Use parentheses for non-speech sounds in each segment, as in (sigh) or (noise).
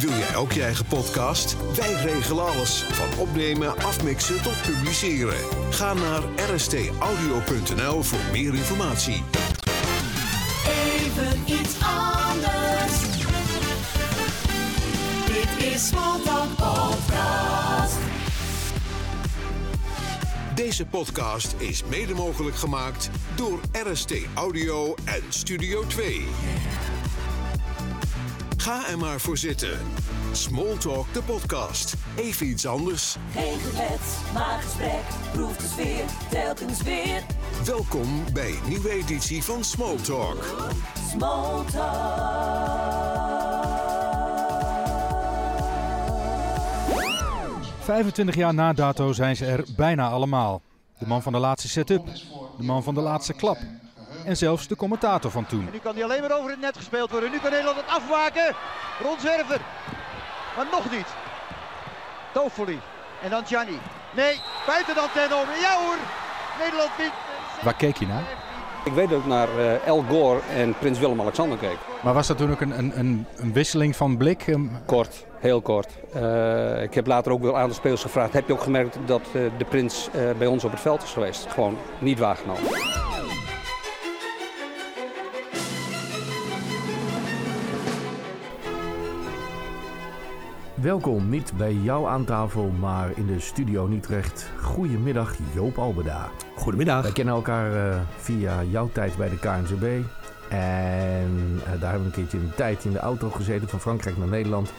Wil jij ook je eigen podcast? Wij regelen alles. Van opnemen, afmixen tot publiceren. Ga naar rstaudio.nl voor meer informatie. Even iets anders. Dit is Smalltalk Podcast. Deze podcast is mede mogelijk gemaakt door RST Audio en Studio 2. Ga er maar voor zitten. Smalltalk de podcast. Even iets anders. Geen gebed, maar gesprek. Proef de sfeer, telkens weer. Welkom bij een nieuwe editie van Smalltalk. Smalltalk. 25 jaar na dato zijn ze er bijna allemaal. De man van de laatste setup, de man van de laatste klap en zelfs de commentator van toen. Nu kan hij alleen maar over het net gespeeld worden. Nu kan Nederland het afmaken. Ronzwerver. Maar nog niet. Toffoli. En dan Gianni. Nee, buiten dan ten om. Ja hoor. Nederland wint. Waar keek je naar? Ik weet dat ik naar uh, El Gore en Prins Willem-Alexander keek. Maar was dat toen ook een, een, een, een wisseling van blik? Kort, heel kort. Uh, ik heb later ook wel aan de spelers gevraagd. Heb je ook gemerkt dat uh, de prins bij ons op het veld is geweest? Gewoon niet waargenomen. Welkom, niet bij jou aan tafel, maar in de studio Utrecht. Goedemiddag, Joop Albeda. Goedemiddag. Wij kennen elkaar uh, via jouw tijd bij de KNZB. En uh, daar hebben we een keertje een tijd in de auto gezeten van Frankrijk naar Nederland.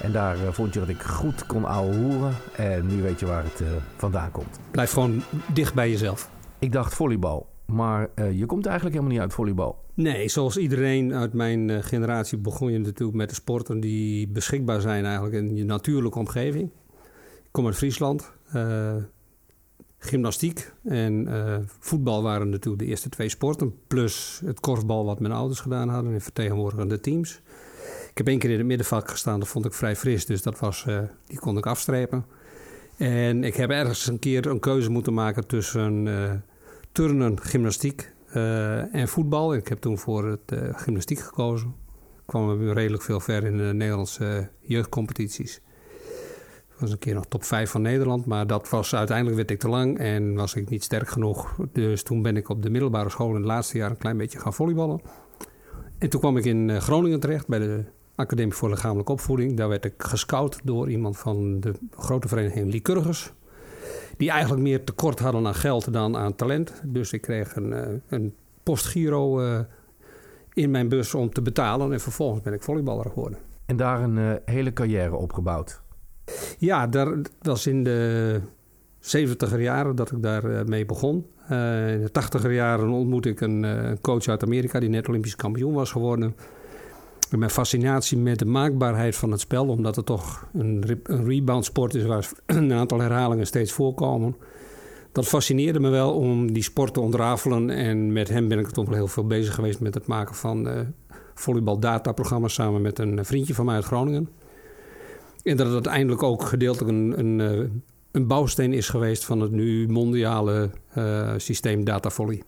En daar uh, vond je dat ik goed kon ouwehoeren. En nu weet je waar het vandaan komt. Blijf gewoon dicht bij jezelf. Ik dacht volleybal. Maar uh, je komt eigenlijk helemaal niet uit volleybal. Nee, zoals iedereen uit mijn uh, generatie begon je natuurlijk met de sporten die beschikbaar zijn eigenlijk in je natuurlijke omgeving. Ik kom uit Friesland. Uh, gymnastiek en voetbal waren natuurlijk de eerste twee sporten. Plus het korfbal wat mijn ouders gedaan hadden in vertegenwoordigende teams. Ik heb één keer in het middenvak gestaan, dat vond ik vrij fris. Dus dat was, die kon ik afstrepen. En ik heb ergens een keer een keuze moeten maken tussen turnen, gymnastiek uh, en voetbal. Ik heb toen voor het uh, gymnastiek gekozen. Ik kwam redelijk veel ver in de Nederlandse jeugdcompetities. Ik was een keer nog top 5 van Nederland, maar dat was uiteindelijk werd ik te lang en was ik niet sterk genoeg. Dus toen ben ik op de middelbare school in het laatste jaar een klein beetje gaan volleyballen. En toen kwam ik in Groningen terecht bij de Academie voor Lichamelijke Opvoeding. Daar werd ik gescout door iemand van de grote vereniging Lycurgus die eigenlijk meer tekort hadden aan geld dan aan talent. Dus ik kreeg een, uh, een postgiro uh, in mijn bus om te betalen. En vervolgens ben ik volleyballer geworden. En daar een uh, hele carrière opgebouwd? Ja, dat was in de 70er jaren dat ik daarmee mee begon. in de 80er jaren ontmoette ik een coach uit Amerika die net Olympisch kampioen was geworden mijn fascinatie met de maakbaarheid van het spel, omdat het toch een, een rebound sport is waar (clears throat) een aantal herhalingen steeds voorkomen. Dat fascineerde me wel om die sport te ontrafelen. En met hem ben ik toch wel heel veel bezig geweest met het maken van uh, volleybal-dataprogramma's samen met een vriendje van mij uit Groningen. En dat het uiteindelijk ook gedeeltelijk een, een, uh, een bouwsteen is geweest van het nu mondiale uh, systeem datavolley.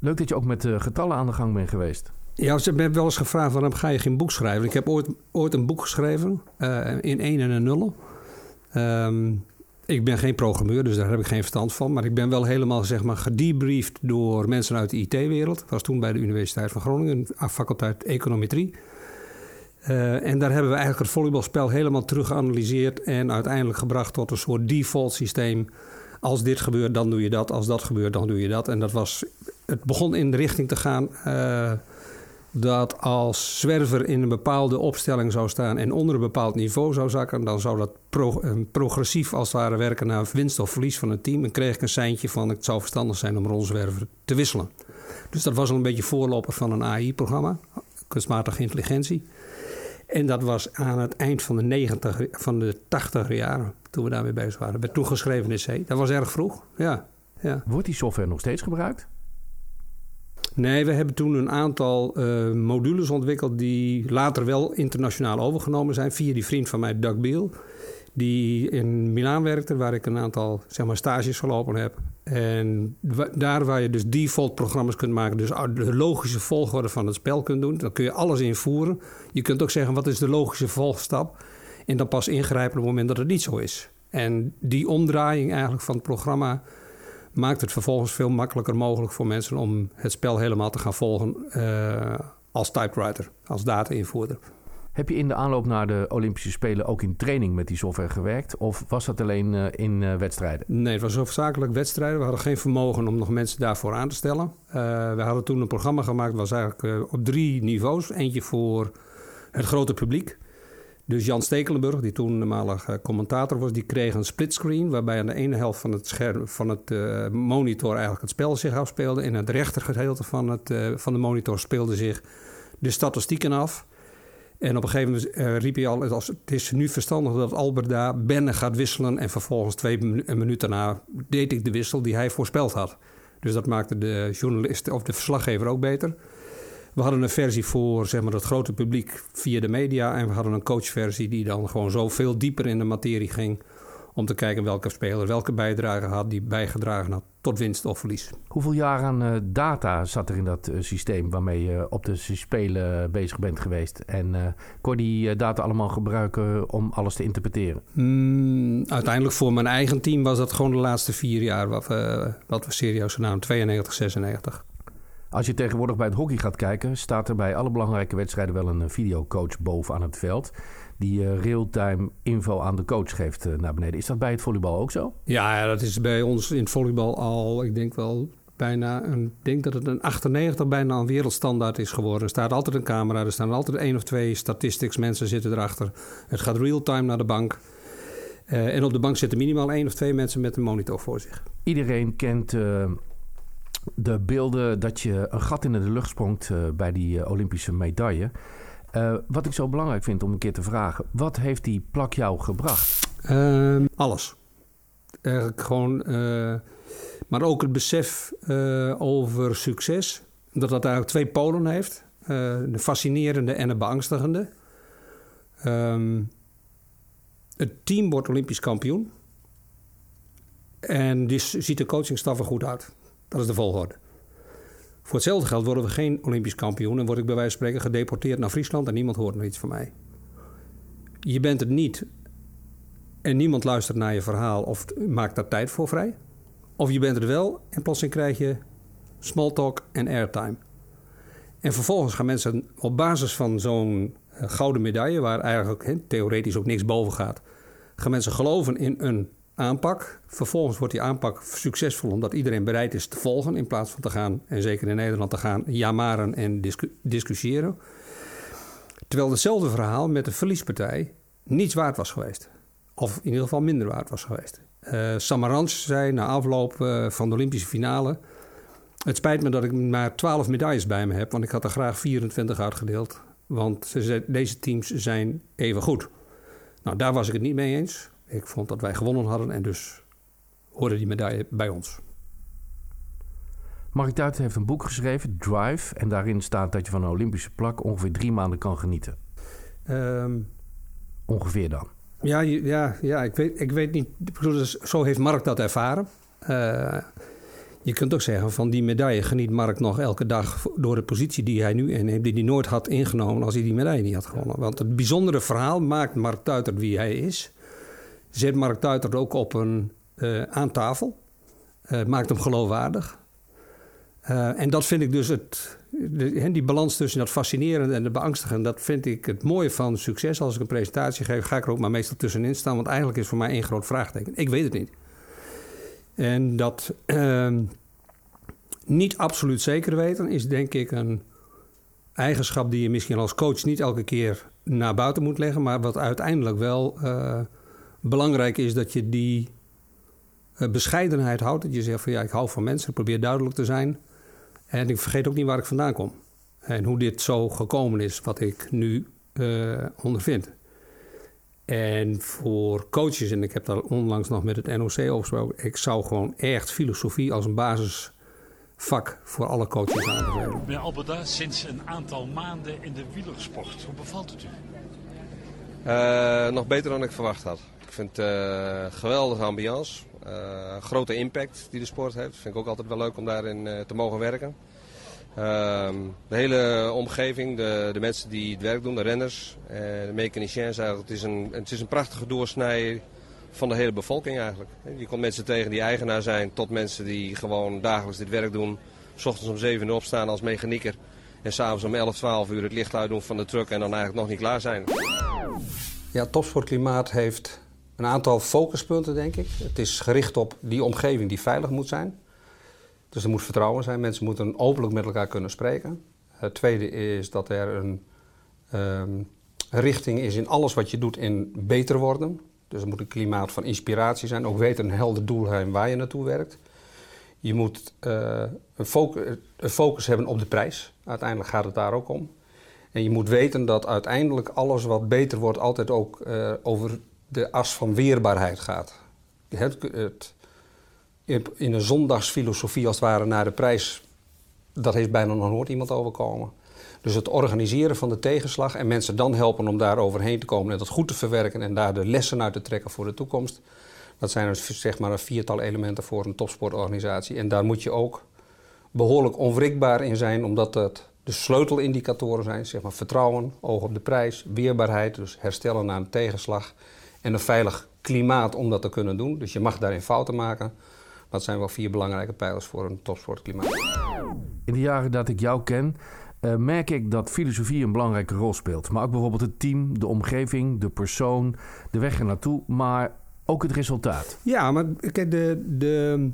Leuk dat je ook met getallen aan de gang bent geweest. Ja, ze hebben wel eens gevraagd waarom ga je geen boek schrijven. Ik heb ooit, ooit een boek geschreven uh, in 1 en een nullen. Um, ik ben geen programmeur, dus daar heb ik geen verstand van. Maar ik ben wel helemaal zeg maar, gedebriefd door mensen uit de IT-wereld. Ik was toen bij de Universiteit van Groningen, faculteit Econometrie. Uh, en daar hebben we eigenlijk het volleybalspel helemaal terug geanalyseerd... en uiteindelijk gebracht tot een soort default systeem. Als dit gebeurt, dan doe je dat. Als dat gebeurt, dan doe je dat. En dat was, het begon in de richting te gaan... Uh, dat als zwerver in een bepaalde opstelling zou staan en onder een bepaald niveau zou zakken, dan zou dat pro progressief als het ware werken naar winst of verlies van het team. En kreeg ik een seintje van het zou verstandig zijn om rolzwerver te wisselen. Dus dat was al een beetje voorloper van een AI-programma, kunstmatige intelligentie. En dat was aan het eind van de, 90, van de 80 jaren, toen we daarmee bezig waren. Werd toen geschreven in C. Dat was erg vroeg, ja. ja. Wordt die software nog steeds gebruikt? Nee, we hebben toen een aantal uh, modules ontwikkeld die later wel internationaal overgenomen zijn via die vriend van mij, Doug Beal. die in Milaan werkte, waar ik een aantal zeg maar, stages gelopen heb. En daar waar je dus default programma's kunt maken, dus de logische volgorde van het spel kunt doen, dan kun je alles invoeren. Je kunt ook zeggen wat is de logische volgstap en dan pas ingrijpen op het moment dat het niet zo is. En die omdraaiing eigenlijk van het programma maakt het vervolgens veel makkelijker mogelijk voor mensen om het spel helemaal te gaan volgen uh, als typewriter, als data-invoerder. Heb je in de aanloop naar de Olympische Spelen ook in training met die software gewerkt? Of was dat alleen uh, in uh, wedstrijden? Nee, het was hoofdzakelijk wedstrijden. We hadden geen vermogen om nog mensen daarvoor aan te stellen. we hadden toen een programma gemaakt, dat was eigenlijk op drie niveaus. Eentje voor het grote publiek. Dus Jan Stekelenburg, die toen normalig commentator was, die kreeg een splitscreen... waarbij aan de ene helft van het, scherm, van het uh, monitor eigenlijk het spel zich afspeelde... en in het rechtergedeelte van, het, uh, van de monitor speelde zich de statistieken af... En op een gegeven moment riep hij al: het is nu verstandig dat Albert daar Benne gaat wisselen. En vervolgens twee minuten daarna deed ik de wissel die hij voorspeld had. Dus dat maakte de journalist of de verslaggever ook beter. We hadden een versie voor zeg maar, het grote publiek via de media. En we hadden een coachversie die dan gewoon zo veel dieper in de materie ging. Om te kijken welke speler welke bijdrage had die bijgedragen had tot winst of verlies. Hoeveel jaar aan uh, data zat er in dat uh, systeem waarmee je op de spelen bezig bent geweest? En uh, kon je die data allemaal gebruiken om alles te interpreteren? Mm, uiteindelijk voor mijn eigen team was dat gewoon de laatste vier jaar wat we, wat we serieus gedaan, 92, 96. Als je tegenwoordig bij het hockey gaat kijken, staat er bij alle belangrijke wedstrijden wel een videocoach boven aan het veld. Die uh, real-time info aan de coach geeft uh, naar beneden. Is dat bij het volleybal ook zo? Ja, ja, dat is bij ons in het volleybal al, ik denk wel bijna, een, ik denk dat het een 98 bijna een wereldstandaard is geworden. Er staat altijd een camera, er staan altijd één of twee statistics mensen zitten erachter. Het gaat real-time naar de bank. Uh, en op de bank zitten minimaal één of twee mensen met een monitor voor zich. Iedereen kent de beelden dat je een gat in de lucht sprongt uh, bij die uh, Olympische medaille. Uh, wat ik zo belangrijk vind om een keer te vragen: wat heeft die plak jou gebracht? Ehm, alles. Eigenlijk gewoon. maar ook het besef over succes. Dat dat eigenlijk twee polen heeft: de fascinerende en de beangstigende. Um, het team wordt Olympisch kampioen. En die ziet de coachingstaf er goed uit. Dat is de volgorde. Voor hetzelfde geld worden we geen Olympisch kampioen en word ik bij wijze van spreken gedeporteerd naar Friesland en niemand hoort nog iets van mij. Je bent het niet en niemand luistert naar je verhaal of maakt daar tijd voor vrij. Of je bent er wel en plotseling krijg je small talk en airtime. En vervolgens gaan mensen op basis van zo'n eh, gouden medaille, waar eigenlijk theoretisch ook niks boven gaat, gaan mensen geloven in een aanpak. Vervolgens wordt die aanpak succesvol omdat iedereen bereid is te volgen in plaats van te gaan, en zeker in Nederland te gaan, jamaren en discussiëren. Terwijl hetzelfde verhaal met de verliespartij niets waard was geweest. Of in ieder geval minder waard was geweest. Uh, Samarans zei na afloop uh, van de Olympische finale... Het spijt me dat ik maar 12 medailles bij me heb, want ik had er graag 24 uitgedeeld. Want deze teams zijn even goed. Nou, daar was ik het niet mee eens. Ik vond dat wij gewonnen hadden en dus hoorde die medaille bij ons. Mark Duiten heeft een boek geschreven, Drive. En daarin staat dat je van een Olympische plak ongeveer drie maanden kan genieten. Um, ongeveer dan. Ja, ja, ja ik, weet, ik weet niet. Dus zo heeft Mark dat ervaren. Uh, je kunt ook zeggen van die medaille geniet Mark nog elke dag door de positie die hij nu inneemt, die hij nooit had ingenomen als hij die medaille niet had gewonnen. Want het bijzondere verhaal maakt Mark Tuiter wie hij is zet Mark Tuiter ook op een, uh, aan tafel. Uh, maakt hem geloofwaardig. Uh, en dat vind ik dus het, de, die balans tussen dat fascinerende en het beangstigende, dat vind ik het mooie van succes. Als ik een presentatie geef, ga ik er ook maar meestal tussenin staan, want eigenlijk is voor mij één groot vraagteken. Ik weet het niet. En dat ehm, niet absoluut zeker weten is denk ik een eigenschap die je misschien als coach niet elke keer naar buiten moet leggen, maar wat uiteindelijk wel belangrijk is dat je die uh, bescheidenheid houdt. Dat je zegt van ja, ik hou van mensen, ik probeer duidelijk te zijn. En ik vergeet ook niet waar ik vandaan kom. En hoe dit zo gekomen is, wat ik nu uh, ondervind. En voor coaches, en ik heb daar onlangs nog met het NOC over gesproken, ik zou gewoon echt filosofie als een basisvak voor alle coaches aanbevelen. Meneer Alberda, sinds een aantal maanden in de wielersport. Hoe bevalt het u? Uh, nog beter dan ik verwacht had. Ik vind het uh, geweldige ambiance. Uh, grote impact die de sport heeft. Vind ik ook altijd wel leuk om daarin uh, te mogen werken. Ehm, de hele omgeving, de, de, mensen die het werk doen, de renners, de mechaniciens. Het is, een, het is een prachtige doorsnij van de hele bevolking eigenlijk. Je komt mensen tegen die eigenaar zijn tot mensen die gewoon dagelijks dit werk doen. S ochtends om 7 uur opstaan als mechanieker. En s'avonds om 11, 12 uur het licht uitdoen van de truck en dan eigenlijk nog niet klaar zijn. Ja, topsportklimaat heeft een aantal focuspunten, denk ik. Het is gericht op die omgeving die veilig moet zijn. Dus er moet vertrouwen zijn. Mensen moeten openlijk met elkaar kunnen spreken. Het tweede is dat er een um, richting is in alles wat je doet in beter worden. Dus er moet een klimaat van inspiratie zijn. Ook weten een helder doel waar je naartoe werkt. Je moet een, focus, een, focus, hebben op de prijs. Uiteindelijk gaat het daar ook om. En je moet weten dat uiteindelijk alles wat beter wordt altijd ook uh, over de as van weerbaarheid gaat. Het, het, in een zondagsfilosofie als het ware naar de prijs, dat heeft bijna nog nooit iemand overkomen. Dus het organiseren van de tegenslag en mensen dan helpen om daar overheen te komen en dat goed te verwerken en daar de lessen uit te trekken voor de toekomst. Dat zijn dus zeg maar een viertal elementen voor een topsportorganisatie. En daar moet je ook behoorlijk onwrikbaar in zijn, omdat dat de sleutelindicatoren zijn, zeg maar vertrouwen, oog op de prijs, weerbaarheid, dus herstellen na een tegenslag en een veilig klimaat om dat te kunnen doen. Dus je mag daarin fouten maken. Dat zijn wel vier belangrijke pijlers voor een topsportklimaat. In de jaren dat ik jou ken, uh, merk ik dat filosofie een belangrijke rol speelt. Maar ook bijvoorbeeld het team, de omgeving, de persoon, de weg er naartoe, maar ook het resultaat. Ja, maar kijk, de, de,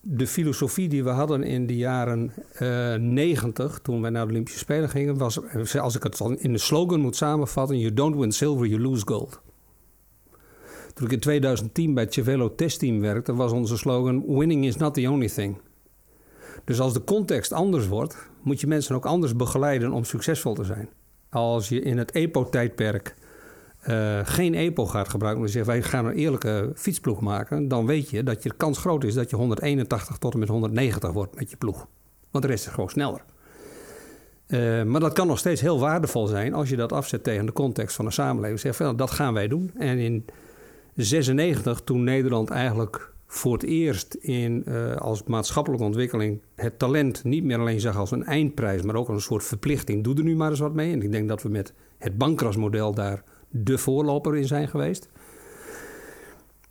de filosofie die we hadden in de jaren uh, 90, toen wij naar de Olympische Spelen gingen, was, als ik het dan in de slogan moet samenvatten: You don't win silver, you lose gold. Toen ik in 2010 bij het Cervelo testteam werkte, was onze slogan: Winning is not the only thing. Dus als de context anders wordt, moet je mensen ook anders begeleiden om succesvol te zijn. Als je in het EPO-tijdperk uh, geen EPO gaat gebruiken, maar je zegt wij gaan een eerlijke fietsploeg maken, dan weet je dat je kans groot is dat je 181 tot en met 190 wordt met je ploeg. Want de rest is gewoon sneller. Uh, maar dat kan nog steeds heel waardevol zijn als je dat afzet tegen de context van de samenleving. Zeg van dat gaan wij doen. En in 96, toen Nederland eigenlijk voor het eerst in, uh, als maatschappelijke ontwikkeling het talent niet meer alleen zag als een eindprijs, maar ook als een soort verplichting. Doe er nu maar eens wat mee. En ik denk dat we met het bankrasmodel daar de voorloper in zijn geweest.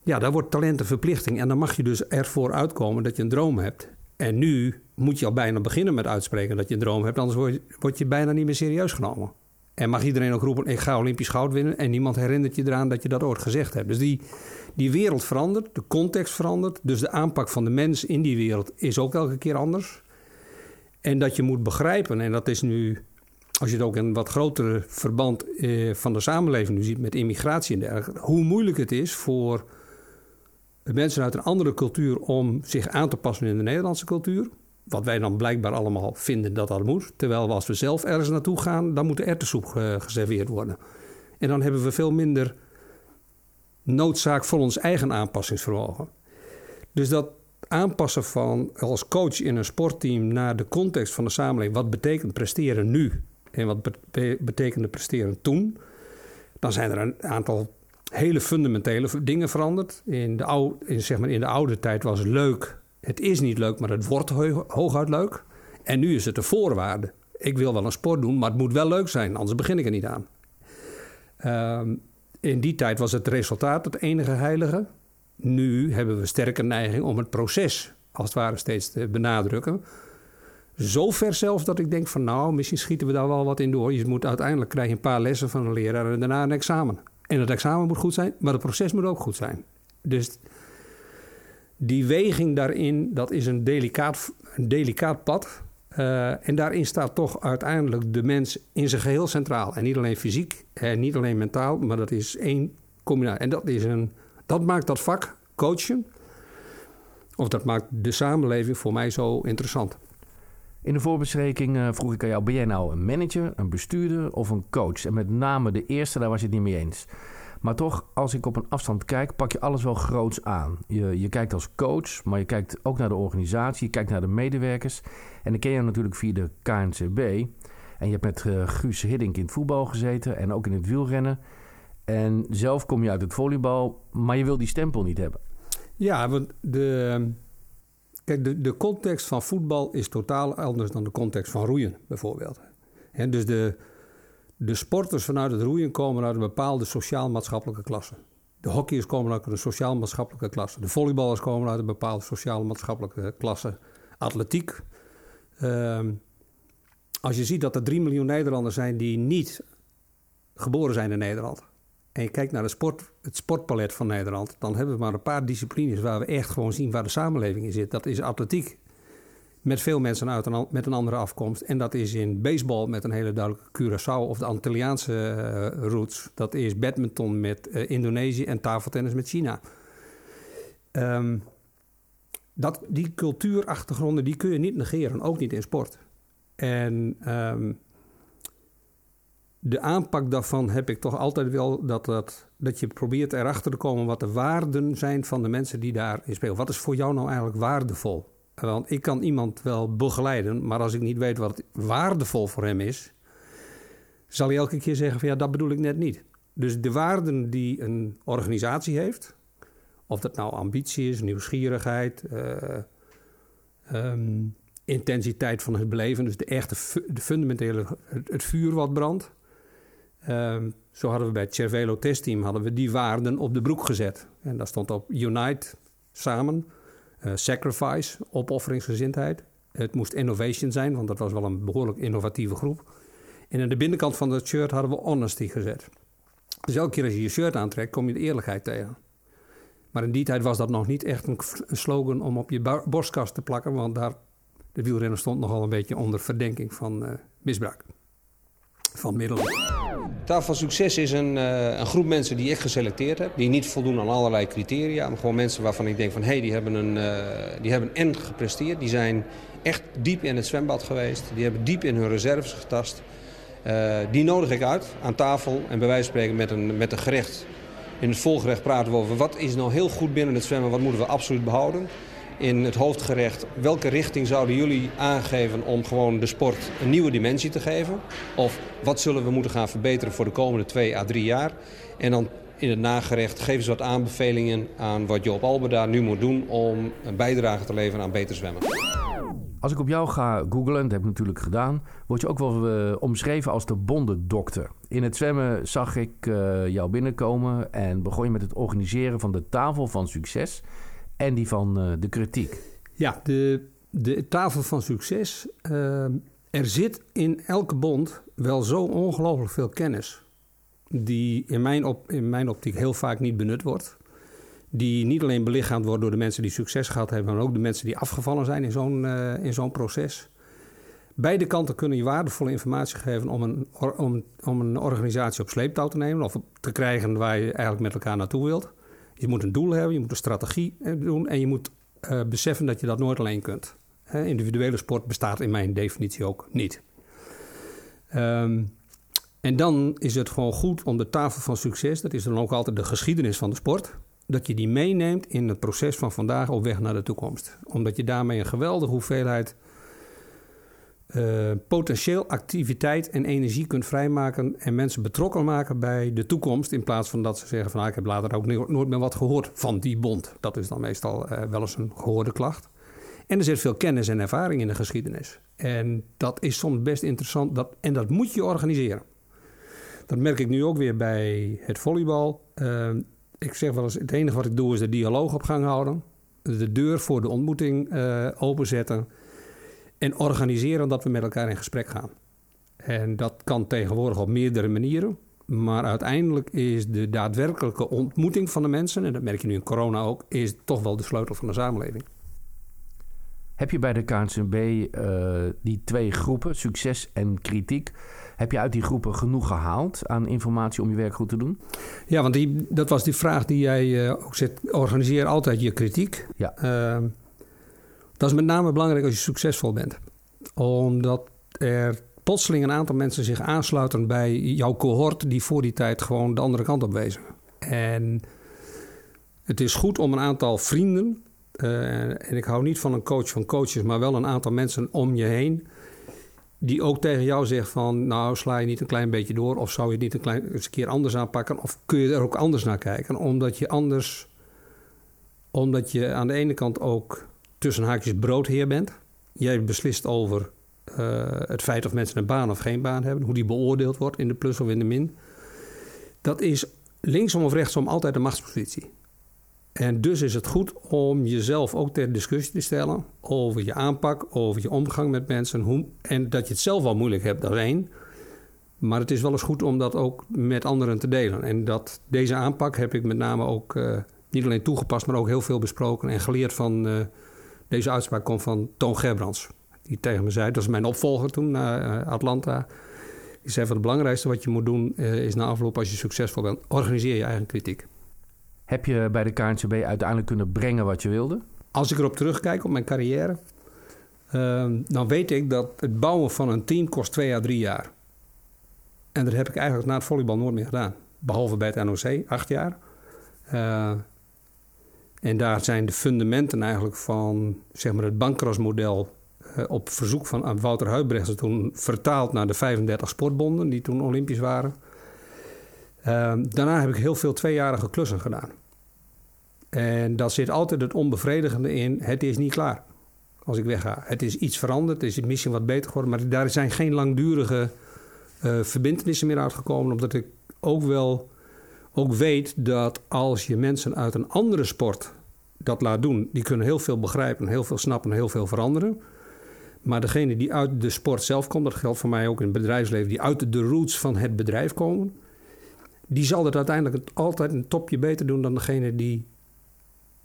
Ja, daar wordt talent een verplichting. En dan mag je dus ervoor uitkomen dat je een droom hebt. En nu moet je al bijna beginnen met uitspreken dat je een droom hebt, anders word je bijna niet meer serieus genomen. En mag iedereen ook roepen: ik ga Olympisch goud winnen. En niemand herinnert je eraan dat je dat ooit gezegd hebt. Dus die, die wereld verandert, de context verandert. Dus de aanpak van de mens in die wereld is ook elke keer anders. En dat je moet begrijpen, en dat is nu, als je het ook in een wat grotere verband eh, van de samenleving nu ziet met immigratie en dergelijke, hoe moeilijk het is voor mensen uit een andere cultuur om zich aan te passen in de Nederlandse cultuur. Wat wij dan blijkbaar allemaal vinden dat dat moet. Terwijl we als we zelf ergens naartoe gaan, dan moet de erwtensoep uh, geserveerd worden. En dan hebben we veel minder noodzaak voor ons eigen aanpassingsvermogen. Dus dat aanpassen van als coach in een sportteam naar de context van de samenleving. Wat betekent presteren nu en wat betekende presteren toen? Dan zijn er een aantal hele fundamentele dingen veranderd. In de, oude, in, zeg maar in de oude tijd was leuk. Het is niet leuk, maar het wordt hooguit leuk. En nu is het de voorwaarde. Ik wil wel een sport doen, maar het moet wel leuk zijn, anders begin ik er niet aan. Um, in die tijd was het resultaat het enige heilige. Nu hebben we sterke neiging om het proces als het ware steeds te benadrukken. Zo ver zelfs dat ik denk van nou, misschien schieten we daar wel wat in door. Je moet uiteindelijk krijg je een paar lessen van een leraar en daarna een examen. En het examen moet goed zijn, maar het proces moet ook goed zijn. Dus die weging daarin, dat is een delicaat, een delicaat pad. Uh, en daarin staat toch uiteindelijk de mens in zijn geheel centraal. En niet alleen fysiek en niet alleen mentaal, maar dat is één combinatie. En dat, is een, dat maakt dat vak, coachen, of dat maakt de samenleving voor mij zo interessant. In de voorbespreking uh, vroeg ik aan jou: ben jij nou een manager, een bestuurder of een coach? En met name de eerste, daar was je het niet mee eens. Maar toch, als ik op een afstand kijk, pak je alles wel groots aan. Je, je kijkt als coach, maar je kijkt ook naar de organisatie, je kijkt naar de medewerkers. En dan ken je natuurlijk via de KNCB. En je hebt met uh, Guus Hiddink in het voetbal gezeten en ook in het wielrennen. En zelf kom je uit het volleybal, maar je wil die stempel niet hebben. Ja, want de, kijk, de, de context van voetbal is totaal anders dan de context van roeien, bijvoorbeeld. Dus de, de sporters vanuit het roeien komen uit een bepaalde sociaal-maatschappelijke klasse. De hockeyers komen uit een sociaal-maatschappelijke klasse. De volleyballers komen uit een bepaalde sociaal-maatschappelijke klasse. Atletiek. Ehm, als je ziet dat er 3 miljoen Nederlanders zijn die niet geboren zijn in Nederland. En je kijkt naar de sport, het sportpalet van Nederland. Dan hebben we maar een paar disciplines waar we echt gewoon zien waar de samenleving in zit. Dat is atletiek. Met veel mensen uit een, met een andere afkomst. En dat is in baseball met een hele duidelijke Curaçao of de Antilliaanse uh, roots. Dat is badminton met uh, Indonesië en tafeltennis met China. Um, dat, die cultuurachtergronden die kun je niet negeren, ook niet in sport. En um, de aanpak daarvan heb ik toch altijd wel dat, dat, dat je probeert erachter te komen wat de waarden zijn van de mensen die daarin spelen. Wat is voor jou nou eigenlijk waardevol? Want ik kan iemand wel begeleiden, maar als ik niet weet wat waardevol voor hem is, zal hij elke keer zeggen van ja, dat bedoel ik net niet. Dus de waarden die een organisatie heeft, of dat nou ambitie is, nieuwsgierigheid, uh, um, intensiteit van het beleven, dus de echte de fundamentele, het, vuur wat brandt. Um, zo hadden we bij het Cervelo testteam hadden we die waarden op de broek gezet. En daar stond op Unite, samen, Sacrifice, opofferingsgezindheid. Het moest innovation zijn, want dat was wel een behoorlijk innovatieve groep. En aan de binnenkant van dat shirt hadden we honesty gezet. Dus elke keer als je je shirt aantrekt, kom je de eerlijkheid tegen. Maar in die tijd was dat nog niet echt een slogan om op je borstkast te plakken, want daar, de wielrenner stond nogal een beetje onder verdenking van uh, misbruik van. Tafel Succes is een, uh, een, groep mensen die ik geselecteerd heb. Die niet voldoen aan allerlei criteria. Maar gewoon mensen waarvan ik denk van... hé, hey, die hebben een uh, die hebben en gepresteerd. Die zijn echt diep in het zwembad geweest. Die hebben diep in hun reserves getast. Uh, die nodig ik uit aan tafel. En bij wijze van spreken met een, met een gerecht. In het volgerecht praten we over wat is nou heel goed binnen het zwemmen. Wat moeten we absoluut behouden in het hoofdgerecht. Welke richting zouden jullie aangeven om gewoon de sport een nieuwe dimensie te geven? Of wat zullen we moeten gaan verbeteren voor de komende twee à drie jaar? En dan in het nagerecht geven ze wat aanbevelingen aan wat Joop Alberda nu moet doen om een bijdrage te leveren aan beter zwemmen. Als ik op jou ga googlen, dat heb ik natuurlijk gedaan, word je ook wel uh, omschreven als de bondendokter. In het zwemmen zag ik uh, jou binnenkomen en begon je met het organiseren van de tafel van succes en die van uh, de kritiek. Ja, de, de tafel van succes. Uh, er zit in elke bond wel zo ongelooflijk veel kennis. Die in mijn, op, in mijn optiek heel vaak niet benut wordt. Die niet alleen belichaamd wordt door de mensen die succes gehad hebben, maar ook de mensen die afgevallen zijn in zo'n zo'n proces. Beide kanten kunnen je waardevolle informatie geven om een, om, om een organisatie op sleeptouw te nemen of te krijgen waar je eigenlijk met elkaar naartoe wilt. Je moet een doel hebben, je moet een strategie eh, doen en je moet uh, beseffen dat je dat nooit alleen kunt. Individuele sport bestaat in mijn definitie ook niet. Um, en dan is het gewoon goed om de tafel van succes, dat is dan ook altijd de geschiedenis van de sport, dat je die meeneemt in het proces van vandaag op weg naar de toekomst. Omdat je daarmee een geweldige hoeveelheid uh, potentieel activiteit en energie kunt vrijmaken en mensen betrokken maken bij de toekomst. In plaats van dat ze zeggen van ah, ik heb later ook nooit meer wat gehoord van die bond. Dat is dan meestal uh, wel eens een gehoorde klacht. En er zit veel kennis en ervaring in de geschiedenis. En dat is soms best interessant dat, en dat moet je organiseren. Dat merk ik nu ook weer bij het volleybal. Uh, ik zeg wel eens, het enige wat ik doe is de dialoog op gang houden. De deur voor de ontmoeting openzetten en organiseren dat we met elkaar in gesprek gaan. En dat kan tegenwoordig op meerdere manieren. Maar uiteindelijk is de daadwerkelijke ontmoeting van de mensen, en dat merk je nu in corona ook, is toch wel de sleutel van de samenleving. Heb je bij de KNCB uh, die twee groepen, succes en kritiek, heb je uit die groepen genoeg gehaald aan informatie om je werk goed te doen? Ja, want die, dat was die vraag die jij uh, ook zet. Organiseer altijd je kritiek. Ja. Uh, dat is met name belangrijk als je succesvol bent. Omdat er plotseling een aantal mensen zich aansluiten bij jouw cohort die voor die tijd gewoon de andere kant op wezen. En het is goed om een aantal vrienden, uh, en ik hou niet van een coach van coaches, maar wel een aantal mensen om je heen, die ook tegen jou zegt van... nou, sla je niet een klein beetje door... of zou je het niet een, klein, eens een keer anders aanpakken... of kun je er ook anders naar kijken? Omdat je anders... omdat je aan de ene kant ook tussen haakjes broodheer bent. Jij beslist over uh, het feit of mensen een baan of geen baan hebben... hoe die beoordeeld wordt in de plus of in de min. Dat is linksom of rechtsom altijd een machtspositie. En dus is het goed om jezelf ook ter discussie te stellen over je aanpak, over je omgang met mensen. Hoe, en dat je het zelf wel moeilijk hebt, dat. Maar het is wel eens goed om dat ook met anderen te delen. En dat, deze aanpak heb ik met name ook uh, niet alleen toegepast, maar ook heel veel besproken en geleerd van. Uh, deze uitspraak komt van Toon Gerbrands. Die tegen me zei, dat is mijn opvolger toen naar uh, Atlanta. Die zei van het belangrijkste wat je moet doen is na afloop als je succesvol bent, organiseer je eigen kritiek. Heb je bij de KNCB uiteindelijk kunnen brengen wat je wilde? Als ik erop terugkijk op mijn carrière, uh, dan weet ik dat het bouwen van een team kost twee à drie jaar. En dat heb ik eigenlijk na het volleybal nooit meer gedaan. Behalve bij het NOC, acht jaar. Uh, en daar zijn de fundamenten eigenlijk van zeg maar het bankrasmodel uh, op verzoek van Wouter Huibrechts toen vertaald naar de 35 sportbonden die toen Olympisch waren. Uh, daarna heb ik heel veel tweejarige klussen gedaan. En daar zit altijd het onbevredigende in: het is niet klaar als ik wegga. Het is iets veranderd, het is misschien wat beter geworden, maar daar zijn geen langdurige uh, verbindenissen meer uitgekomen, omdat ik ook wel ook weet dat als je mensen uit een andere sport dat laat doen, die kunnen heel veel begrijpen, heel veel snappen, heel veel veranderen. Maar degene die uit de sport zelf komt, dat geldt voor mij ook in het bedrijfsleven, die uit de roots van het bedrijf komen, die zal het uiteindelijk altijd een topje beter doen dan degene die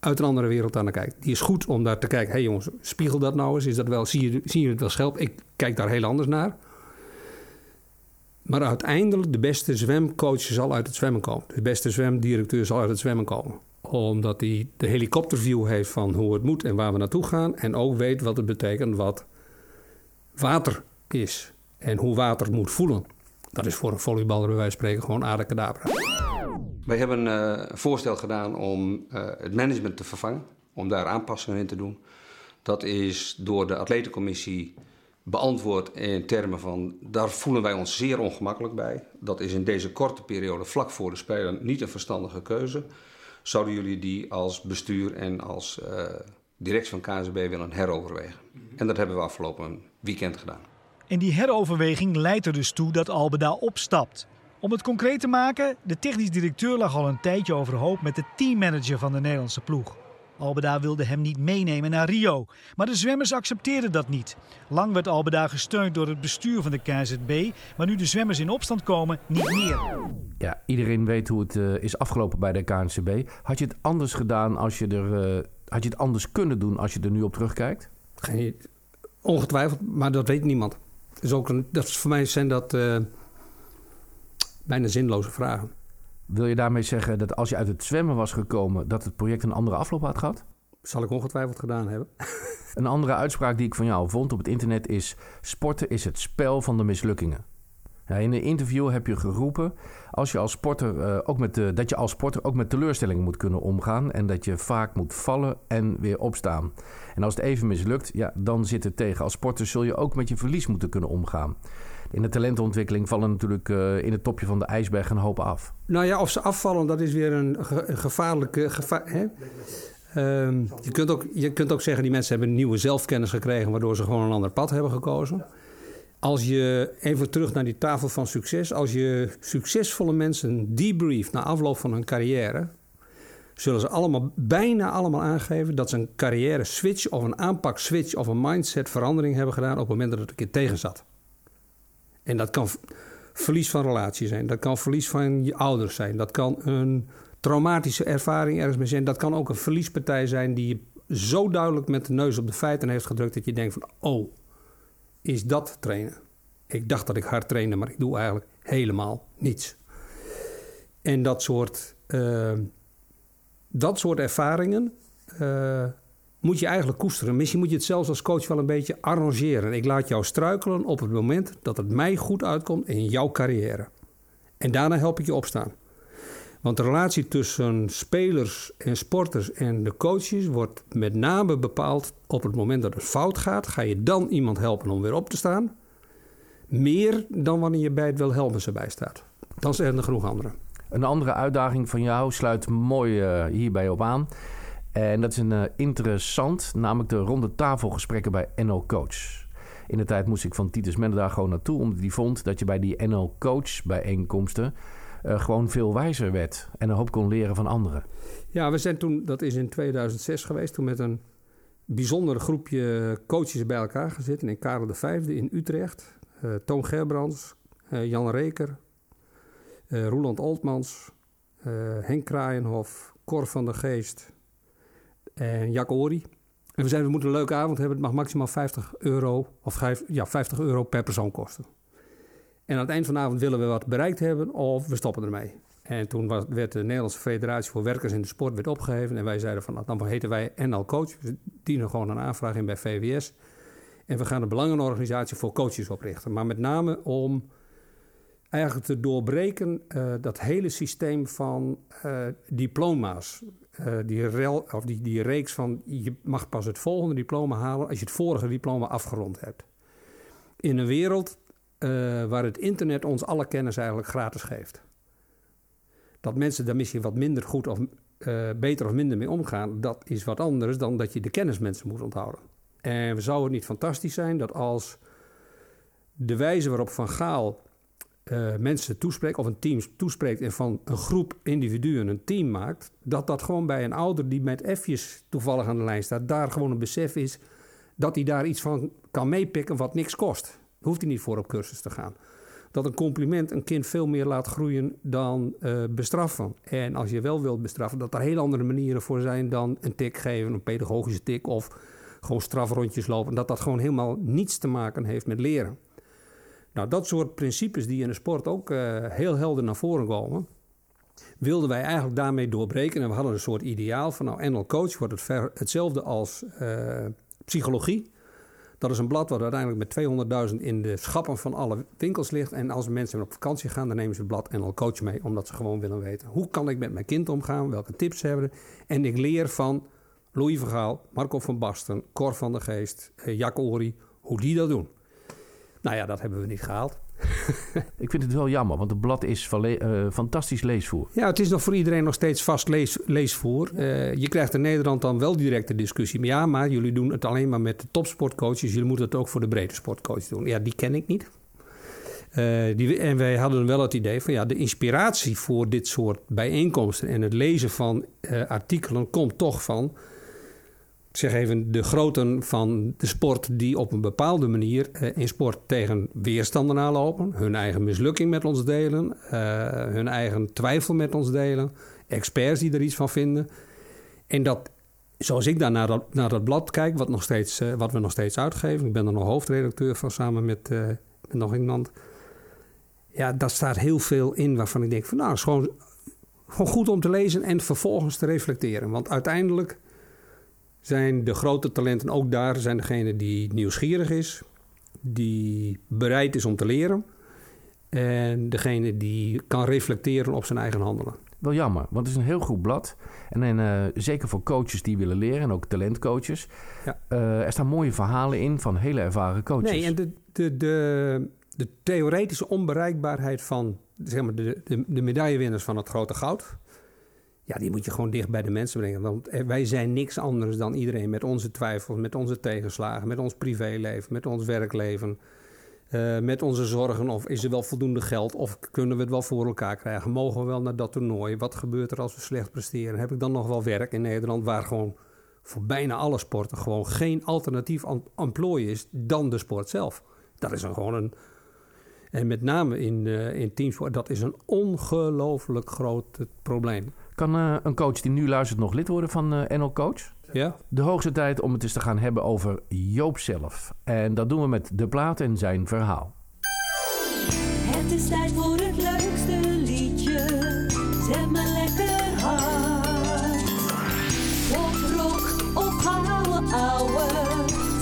uit een andere wereld aan kijkt. Die is goed om daar te kijken. Hé hey jongens, spiegel dat nou eens. Is dat wel, zie, je, je het wel schelp? Ik kijk daar heel anders naar. Maar uiteindelijk, de beste zwemcoach zal uit het zwemmen komen. De beste zwemdirecteur zal uit het zwemmen komen. Omdat hij de helikopterview heeft van hoe het moet en waar we naartoe gaan. En ook weet wat het betekent wat water is. En hoe water moet voelen. Dat is voor een volleyballer bij wijze van spreken gewoon. Wij hebben uh, een voorstel gedaan om uh, het management te vervangen, om daar aanpassingen in te doen. Dat is door de atletencommissie beantwoord in termen van daar voelen wij ons zeer ongemakkelijk bij. Dat is in deze korte periode vlak voor de Spelen niet een verstandige keuze. Zouden jullie die als bestuur en als uh, directie van KNSB willen heroverwegen? En dat hebben we afgelopen weekend gedaan. En die heroverweging leidt er dus toe dat Albeda opstapt. Om het concreet te maken, de technisch directeur lag al een tijdje overhoop met de teammanager van de Nederlandse ploeg. Albeda wilde hem niet meenemen naar Rio, maar de zwemmers accepteerden dat niet. Lang werd Albeda gesteund door het bestuur van de KZB, maar nu de zwemmers in opstand komen, niet meer. Ja, iedereen weet hoe het uh, is afgelopen bij de KNCB. Had je het anders gedaan als je er. Uh, had je het anders kunnen doen als je er nu op terugkijkt? Geen, ongetwijfeld, maar dat weet niemand. is ook een, dat is voor mij zijn dat. Uh, bijna zinloze vragen. Wil je daarmee zeggen dat als je uit het zwemmen was gekomen, dat het project een andere afloop had gehad? Zal ik ongetwijfeld gedaan hebben. (laughs) (laughs) een andere uitspraak die ik van jou vond op het internet is: sporten is het spel van de mislukkingen. Ja, in een interview heb je geroepen als je als sporter, uh, ook met de, dat je als sporter ook met teleurstellingen moet kunnen omgaan. En dat je vaak moet vallen en weer opstaan. En als het even mislukt, ja, dan zit het tegen. Als sporter zul je ook met je verlies moeten kunnen omgaan in de talentontwikkeling vallen natuurlijk uh, in het topje van de ijsberg een hoop af. Nou ja, of ze afvallen, dat is weer een, ge een gevaarlijke. Geva hè? Um, je, kunt ook, je kunt ook zeggen, die mensen hebben nieuwe zelfkennis gekregen, waardoor ze gewoon een ander pad hebben gekozen. Als je even terug naar die tafel van succes, als je succesvolle mensen debrieft na afloop van hun carrière, zullen ze allemaal, bijna allemaal aangeven dat ze een carrière switch of een aanpak switch of een mindset verandering hebben gedaan op het moment dat het een keer tegen zat. En dat kan verlies van relatie zijn, dat kan verlies van je ouders zijn, dat kan een traumatische ervaring ergens mee zijn, dat kan ook een verliespartij zijn die je zo duidelijk met de neus op de feiten heeft gedrukt dat je denkt van, oh, is dat trainen? Ik dacht dat ik hard trainde, maar ik doe eigenlijk helemaal niets. En dat soort, uh, dat soort ervaringen, uh, moet je eigenlijk koesteren. Misschien moet je het zelfs als coach wel een beetje arrangeren. Ik laat jou struikelen op het moment dat het mij goed uitkomt in jouw carrière. En daarna help ik je opstaan. Want de relatie tussen spelers en sporters en de coaches wordt met name bepaald op het moment dat het fout gaat. Ga je dan iemand helpen om weer op te staan? Meer dan wanneer je bij het Wilhelmus erbij staat. Dan zijn er genoeg anderen. Een andere uitdaging van jou sluit mooi uh, hierbij op aan. En dat is een uh, interessant, namelijk de ronde tafelgesprekken bij NL Coach. In de tijd moest ik van Titus Mende gewoon naartoe, omdat hij vond dat je bij die NL Coach bijeenkomsten uh, gewoon veel wijzer werd en een hoop kon leren van anderen. Ja, we zijn toen, dat is in 2006 geweest, toen met een bijzonder groepje coaches bij elkaar gezeten in Karel V in Utrecht. Uh, Toon Gerbrands, Jan Reker, Roland Altmans, Henk Kraaienhof, Cor van der Geest en Jack Ori. En we zeiden, we moeten een leuke avond hebben. Het mag maximaal 50 euro, of ja, 50 euro per persoon kosten. En aan het eind van de avond willen we wat bereikt hebben of we stoppen ermee. En toen was, werd de Nederlandse Federatie voor Werkers in de Sport werd opgeheven. En wij zeiden van, nou, dan heten wij NL Coach. We dienen gewoon een aanvraag in bij VWS. En we gaan een belangenorganisatie voor coaches oprichten. Maar met name om eigenlijk te doorbreken uh, dat hele systeem van uh, diploma's. Uh, die, rel, of die, die reeks van je mag pas het volgende diploma halen als je het vorige diploma afgerond hebt. In een wereld waar het internet ons alle kennis eigenlijk gratis geeft. Dat mensen daar misschien wat minder goed of beter of minder mee omgaan, dat is wat anders dan dat je de kennis mensen moet onthouden. En zou het niet fantastisch zijn dat als de wijze waarop Van Gaal uh, mensen toespreekt, of een team toespreekt en van een groep individuen een team maakt, dat dat gewoon bij een ouder die met F'jes toevallig aan de lijn staat, daar gewoon een besef is dat hij daar iets van kan meepikken wat niks kost. Hoeft hij niet voor op cursus te gaan. Dat een compliment een kind veel meer laat groeien dan uh, bestraffen. En als je wel wilt bestraffen, dat er heel andere manieren voor zijn dan een tik geven, een pedagogische tik of gewoon strafrondjes lopen. Dat dat gewoon helemaal niets te maken heeft met leren. Nou, dat soort principes die in de sport ook uh, heel helder naar voren komen, wilden wij eigenlijk daarmee doorbreken. En we hadden een soort ideaal van, nou, NL Coach wordt het ver, hetzelfde als uh, psychologie. Dat is een blad wat uiteindelijk met 200.000 in de schappen van alle winkels ligt. En als mensen op vakantie gaan, dan nemen ze het blad NL Coach mee. Omdat ze gewoon willen weten, hoe kan ik met mijn kind omgaan? Welke tips hebben En ik leer van Louis Vergaal, Marco van Basten, Cor van der Geest, uh, Jack Ori, hoe die dat doen. Nou ja, dat hebben we niet gehaald. (laughs) ik vind het wel jammer, want het blad is uh, fantastisch leesvoer. Ja, het is nog voor iedereen nog steeds vast lees, leesvoer. Uh, je krijgt in Nederland dan wel direct de discussie. Maar ja, maar jullie doen het alleen maar met de topsportcoaches. Jullie moeten het ook voor de brede sportcoach doen. Ja, die ken ik niet. Uh, die, en wij hadden wel het idee van ja, de inspiratie voor dit soort bijeenkomsten en het lezen van artikelen komt toch van zeg even, de groten van de sport die op een bepaalde manier eh, in sport tegen weerstanden aanlopen, hun eigen mislukking met ons delen, uh, hun eigen twijfel met ons delen, experts die er iets van vinden. En dat, zoals ik daar naar dat, blad kijk, wat, nog steeds, uh, wat we nog steeds uitgeven, ik ben er nog hoofdredacteur van samen met, met nog iemand. Ja, daar staat heel veel in waarvan ik denk van nou, is gewoon goed om te lezen en vervolgens te reflecteren. Want uiteindelijk zijn de grote talenten ook daar zijn degene die nieuwsgierig is, die bereid is om te leren en degene die kan reflecteren op zijn eigen handelen. Wel jammer, want het is een heel goed blad. En, uh, zeker voor coaches die willen leren en ook talentcoaches. Ja. Uh, er staan mooie verhalen in van hele ervaren coaches. Nee, en de, de, de, de theoretische onbereikbaarheid van zeg maar, de, de, de medaillewinnaars van het grote goud ja, die moet je gewoon dicht bij de mensen brengen. Want wij zijn niks anders dan iedereen met onze twijfels, met onze tegenslagen, met ons privéleven, met ons werkleven. Uh, met onze zorgen of is er wel voldoende geld of kunnen we het wel voor elkaar krijgen? Mogen we wel naar dat toernooi? Wat gebeurt er als we slecht presteren? Heb ik dan nog wel werk in Nederland waar gewoon voor bijna alle sporten gewoon geen alternatief emplooi is dan de sport zelf? Dat is dan gewoon een. En met name in, uh, in teamsport, dat is een ongelooflijk groot probleem. Kan uh, een coach die nu luistert nog lid worden van uh, NL Coach? Ja. De hoogste tijd om het eens te gaan hebben over Joop zelf. En dat doen we met de plaat en zijn verhaal. Het is tijd voor het leukste liedje. Zet me lekker hard. Op rock of gouden ouwe.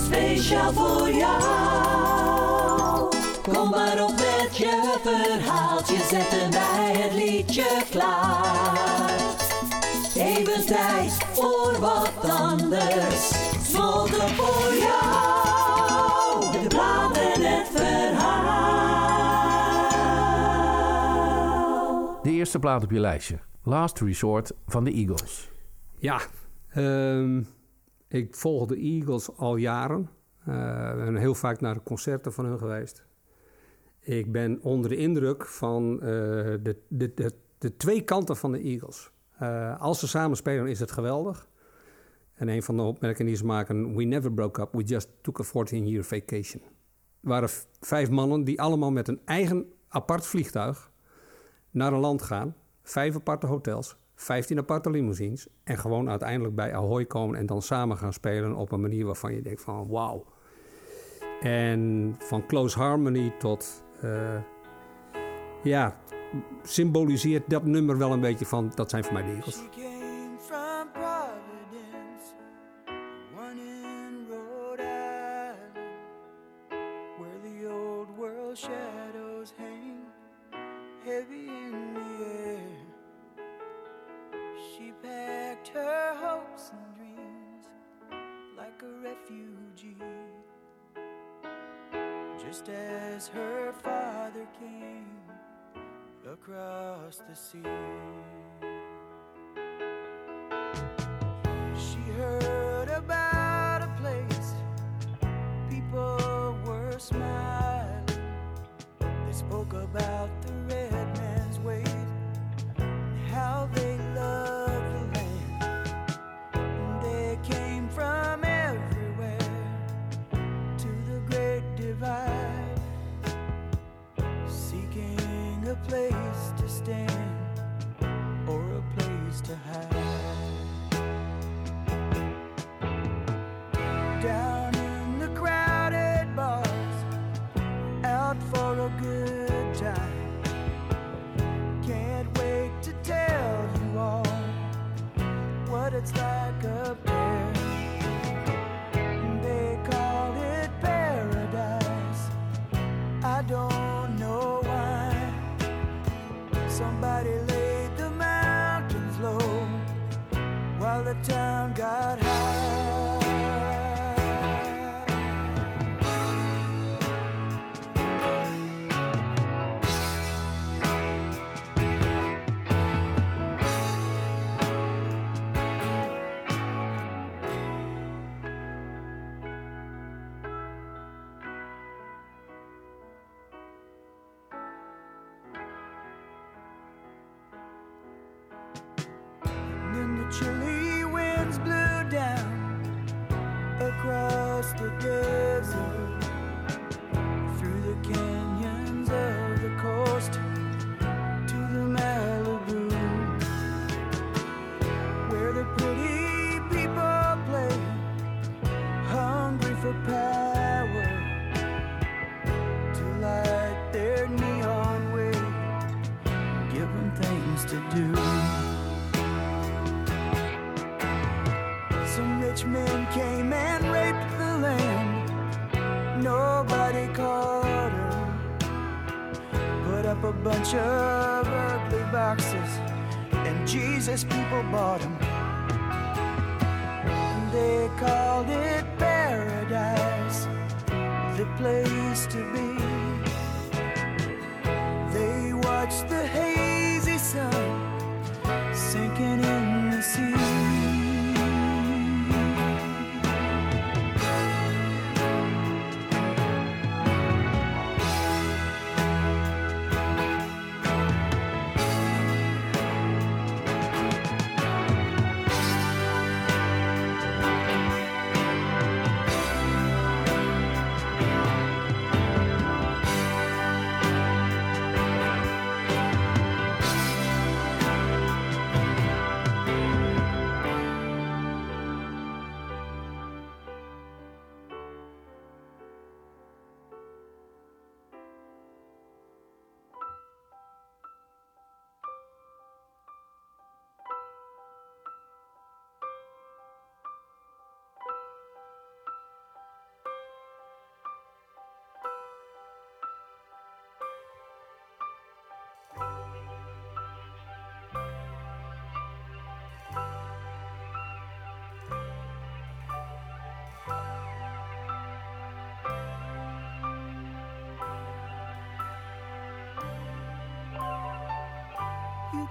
Speciaal voor jou. Kom maar op met je verhaaltje. Zetten wij het liedje klaar. wat anders. Smolten voor jou, de bladen het verhaal. De eerste plaat op je lijstje. Last Resort van de Eagles. Ja, ehm, ik volg de Eagles al jaren. Eh, uh, ben heel vaak naar de concerten van hun geweest. Ik ben onder de indruk van eh, de, de, de, twee kanten van de Eagles. Eh, als ze samen spelen is het geweldig. En een van de opmerkingen die ze maken... We never broke up, we just took a 14-year vacation. Er waren vijf mannen die allemaal met een eigen apart vliegtuig... naar een land gaan. Vijf aparte hotels, 15 aparte limousines... en gewoon uiteindelijk bij Ahoy komen... en dan samen gaan spelen op een manier waarvan je denkt van... wauw. En van Close Harmony tot... Uh, ja, symboliseert dat nummer wel een beetje van... dat zijn voor mij de Eagles. While the town got high.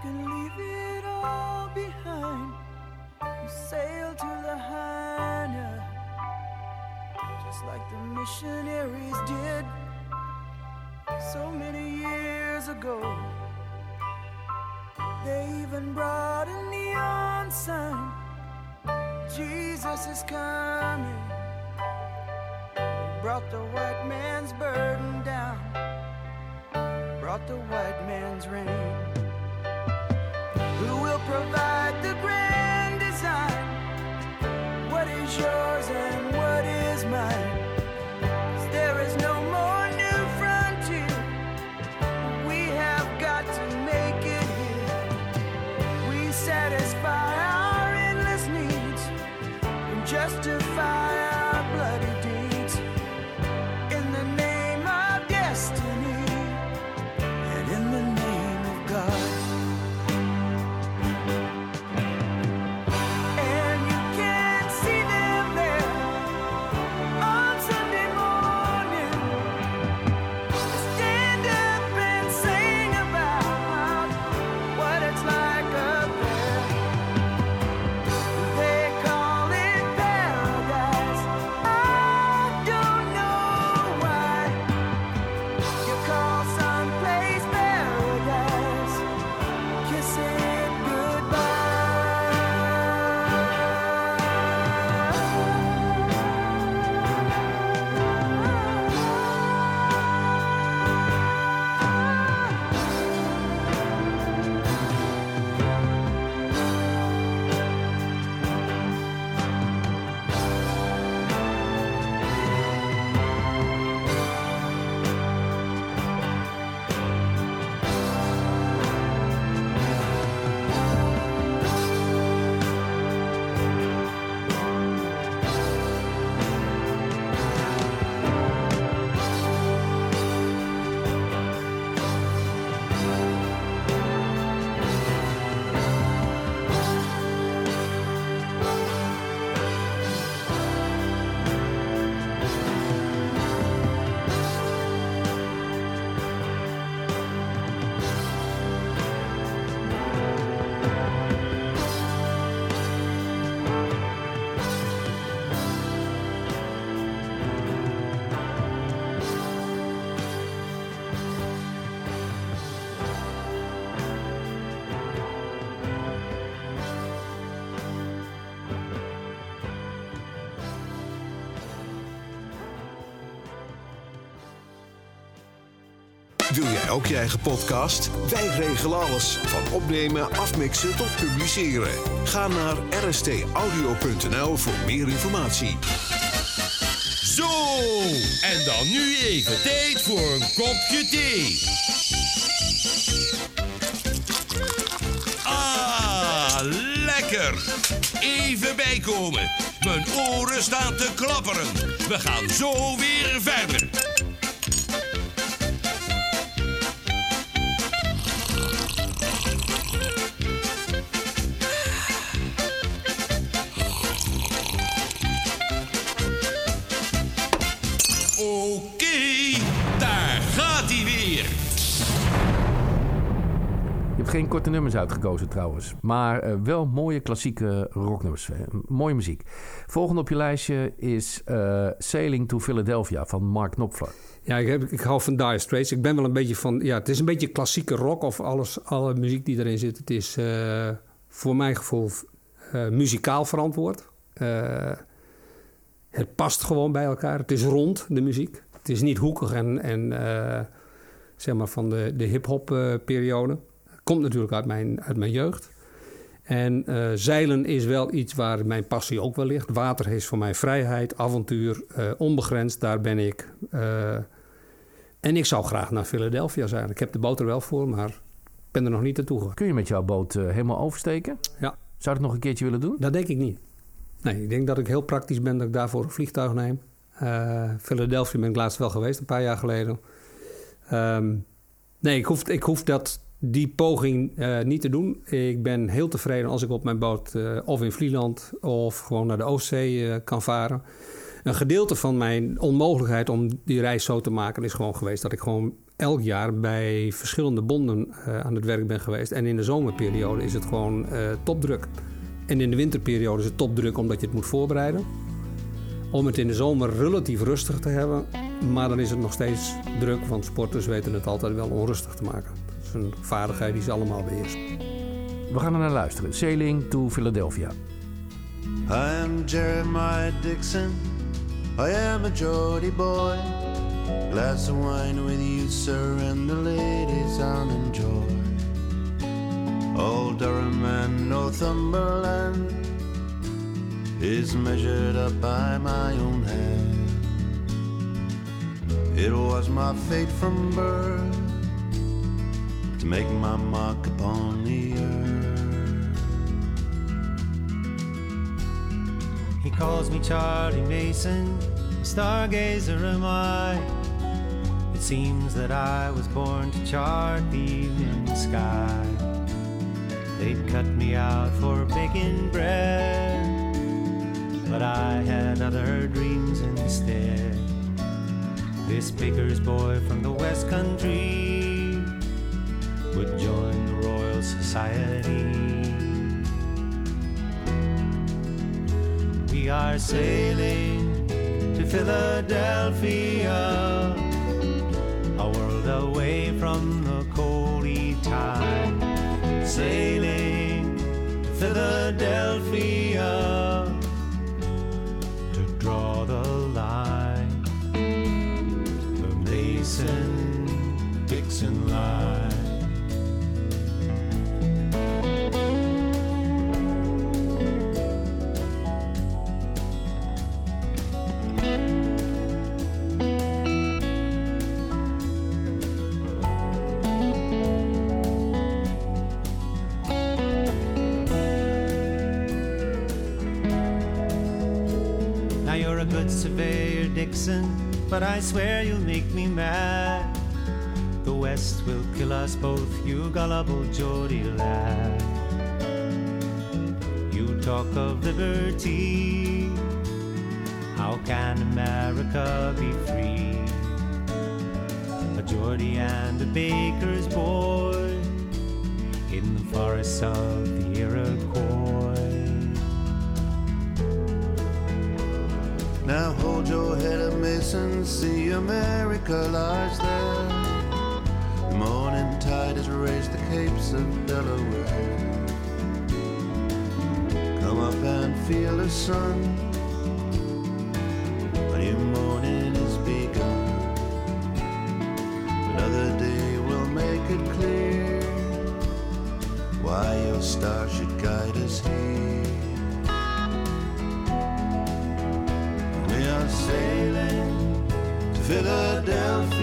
Can leave it all behind and sail to Lahaina, just like the missionaries did so many years ago. They even brought a neon sign Jesus is coming. They brought the white man's burden down, brought the white man's rain. Who will provide the grand design? What is yours and what is mine? Ook je eigen podcast? Wij regelen alles. Van opnemen, afmixen tot publiceren. Ga naar rstaudio.nl voor meer informatie. Zo, en dan nu even tijd voor een kopje thee. Ah, lekker. Even bijkomen. Mijn oren staan te klapperen. We gaan zo weer verder. Korte nummers uitgekozen trouwens. Maar eh, wel mooie klassieke rocknummers. Eh, mooie muziek. Volgende op je lijstje is eh, Sailing to Philadelphia van Mark Knopfler. Ja, ik, heb, ik hou van Dire Straits. Ik ben wel een beetje van... Ja, het is een beetje klassieke rock of alles, alle muziek die erin zit. Het is voor mijn gevoel muzikaal verantwoord. Het past gewoon bij elkaar. Het is rond, de muziek. Het is niet hoekig en, en zeg maar van de, de hip-hop periode. Komt natuurlijk uit mijn, uit mijn jeugd. En eh, zeilen is wel iets waar mijn passie ook wel ligt. Water is voor mij vrijheid, avontuur, eh, onbegrensd. Daar ben ik. Eh, en ik zou graag naar Philadelphia zijn. Ik heb de boot er wel voor, maar ik ben er nog niet naartoe gegaan. Kun je met jouw boot helemaal oversteken? Ja. Zou je het nog een keertje willen doen? Dat denk ik niet. Nee, ik denk dat ik heel praktisch ben dat ik daarvoor een vliegtuig neem. Philadelphia ben ik laatst wel geweest, een paar jaar geleden. Ehm, nee, ik hoef, ik hoef dat, die poging eh, niet te doen. Ik ben heel tevreden als ik op mijn boot eh, of in Vlieland of gewoon naar de Oostzee eh, kan varen. Een gedeelte van mijn onmogelijkheid om die reis zo te maken is gewoon geweest dat ik gewoon elk jaar bij verschillende bonden aan het werk ben geweest. En in de zomerperiode is het gewoon topdruk. En in de winterperiode is het topdruk omdat je het moet voorbereiden. Om het in de zomer relatief rustig te hebben. Maar dan is het nog steeds druk, want sporters weten het altijd wel onrustig te maken. Een vaardigheid die ze allemaal beheersen. We gaan er naar luisteren. Sailing to Philadelphia. I am Jeremiah Dixon. I am a Geordie boy. Glass of wine with you, sir, and the ladies I'll enjoy. Old Durham and Northumberland is measured up by my own hand. It was my fate from birth to make my mark upon the earth. He calls me Charlie Mason, stargazer am I. It seems that I was born to chart the evening sky. They'd cut me out for baking bread, but I had other dreams instead. This baker's boy from the West Country would join the Royal Society. We are sailing to Philadelphia, a world away from the coldy tide. Sailing to Philadelphia to draw surveyor, Dixon, but I swear you'll make me mad. The West will kill us both, you gullible Geordie lad. You talk of liberty, how can America be free? A Geordie and a baker's boy in the forests of the Iroquois. Now hold your head up, Mason. See America lies there. The morning tide has raised the capes of Delaware. Come up and feel the sun. Philadelphia,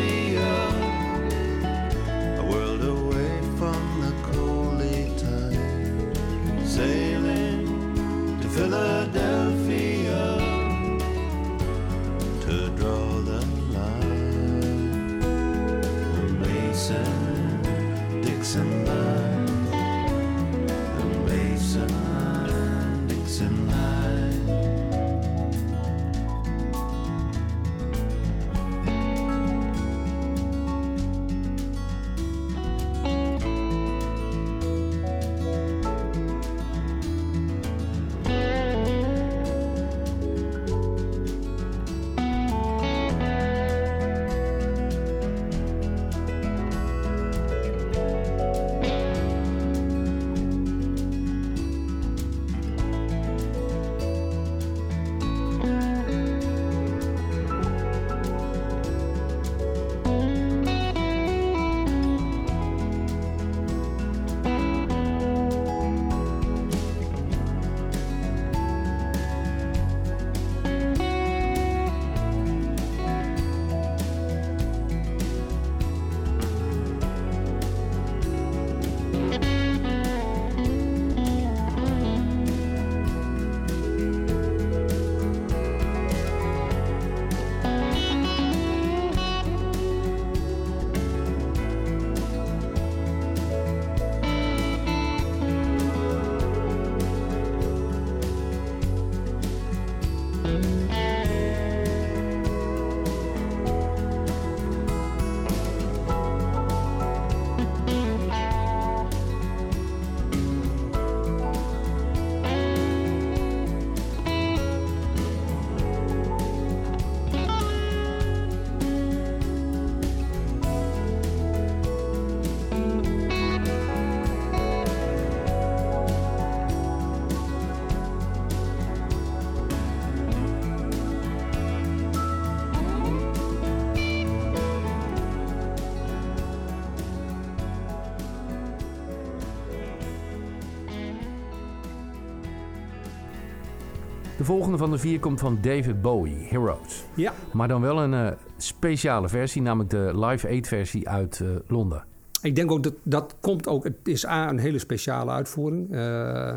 De volgende van de vier komt van David Bowie, Heroes. Ja. Maar dan wel een eh, speciale versie, namelijk de Live Aid versie uit eh, Londen. Ik denk ook dat dat komt ook. Het is A, een hele speciale uitvoering. Eh,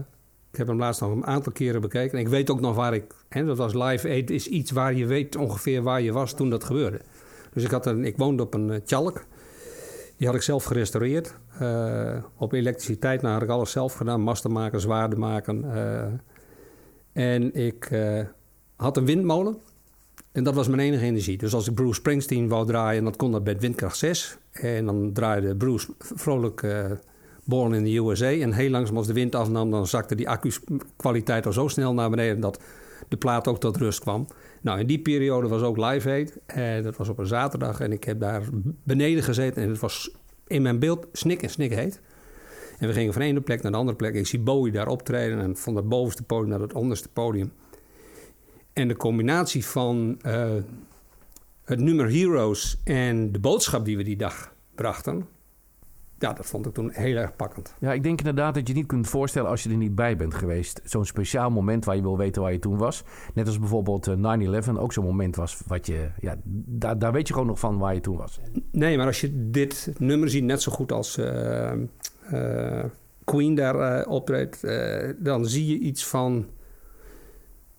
ik heb hem laatst nog een aantal keren bekeken. En ik weet ook nog waar ik. Hè, dat was Live Aid, is iets waar je weet ongeveer waar je was toen dat gebeurde. Dus ik, had een, ik woonde op een tjalk. Die had ik zelf gerestaureerd. Op elektriciteit nou, had ik alles zelf gedaan. Masten maken, zwaarden maken. En ik had een windmolen. En dat was mijn enige energie. Dus als ik Bruce Springsteen wou draaien, dan kon dat bij windkracht 6. En dan draaide Bruce vrolijk uh, Born in the USA. En heel langzaam als de wind afnam, dan zakte die accu-kwaliteit al zo snel naar beneden... dat de plaat ook tot rust kwam. Nou, in die periode was ook Live. En dat was op een zaterdag. En ik heb daar beneden gezeten. En het was in mijn beeld snik en snik heet. En we gingen van de ene plek naar de andere plek. Ik zie Bowie daar optreden. En van het bovenste podium naar het onderste podium. En de combinatie van uh, het nummer Heroes en de boodschap die we die dag brachten. Ja, dat vond ik toen heel erg pakkend. Ja, ik denk inderdaad dat je niet kunt voorstellen als je er niet bij bent geweest. Zo'n speciaal moment waar je wil weten waar je toen was. Net als bijvoorbeeld 9-11 ook zo'n moment was wat je... Ja, daar, daar weet je gewoon nog van waar je toen was. Nee, maar als je dit nummer ziet, net zo goed als uh, Queen daar optreedt... dan zie je iets van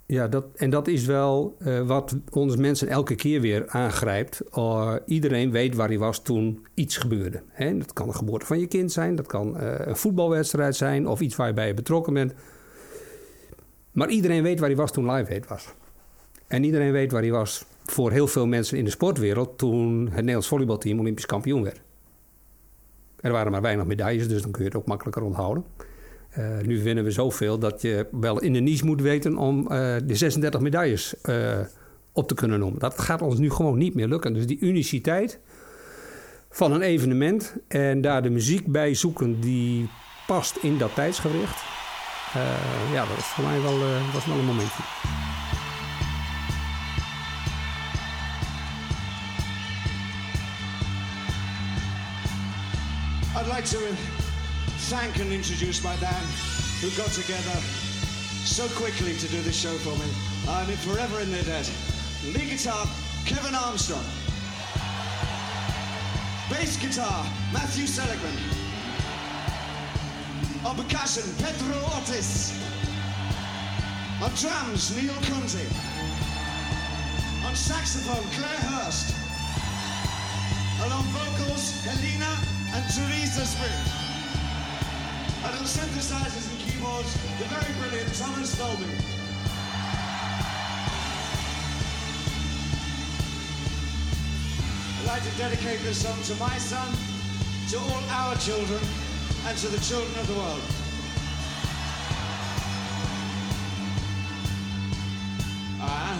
ja, dat, en dat is wel wat ons mensen elke keer weer aangrijpt. Iedereen weet waar hij was toen iets gebeurde. Hè? Dat kan een geboorte van je kind zijn, dat kan een voetbalwedstrijd zijn of iets waarbij je betrokken bent. Maar iedereen weet waar hij was toen Live Aid was. En iedereen weet waar hij was voor heel veel mensen in de sportwereld toen het Nederlands volleybalteam Olympisch kampioen werd. Er waren maar weinig medailles, dus dan kun je het ook makkelijker onthouden. Uh, nu winnen we zoveel dat je wel in de niche moet weten om uh, de 36 medailles uh, op te kunnen noemen. Dat gaat ons nu gewoon niet meer lukken. Dus die uniciteit van een evenement en daar de muziek bij zoeken die past in dat tijdsgewricht. ja, dat was voor mij wel een momentje. I'd like to thank and introduce my band who got together so quickly to do this show for me. I'm forever in their debt. Lead guitar, Kevin Armstrong. Bass guitar, Matthew Seligman. On percussion, Pedro Ortiz. On drums, Neil Conti. On saxophone, Claire Hurst. And on vocals, Helena and Teresa Spring. And on synthesizers and keyboards, the very brilliant Thomas Dolby. I'd like to dedicate this song to my son, to all our children, and to the children of the world. I,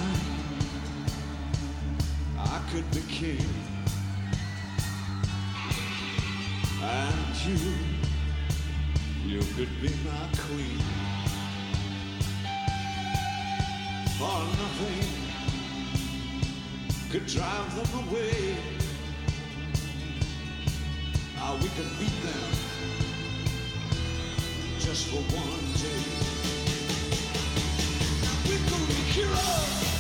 I could be king, and you. You could be my queen. For nothing could drive them away. Or we could beat them Just for one day. We could be heroes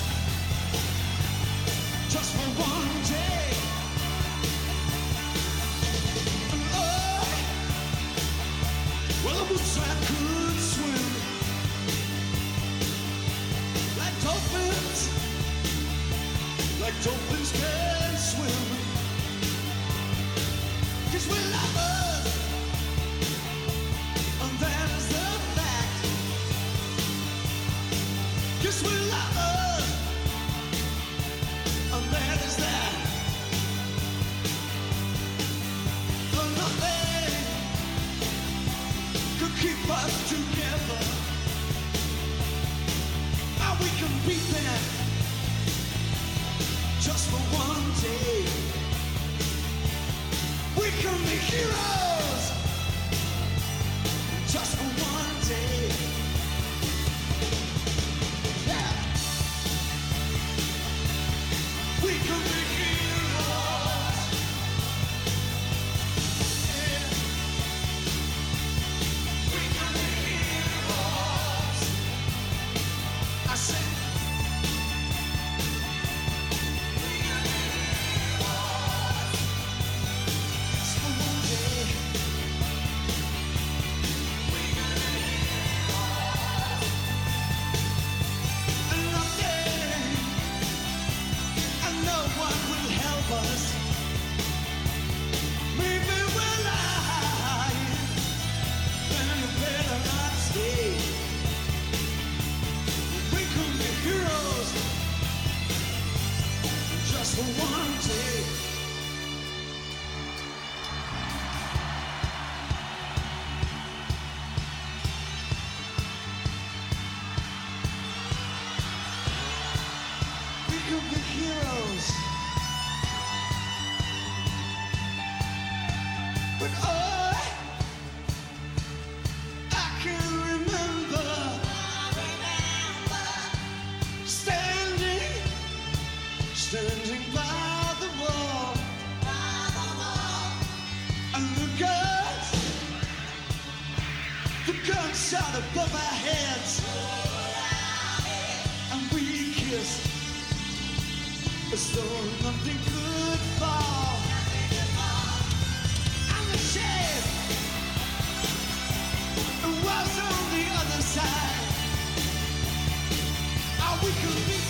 Just for one day Well, the other side. How we could be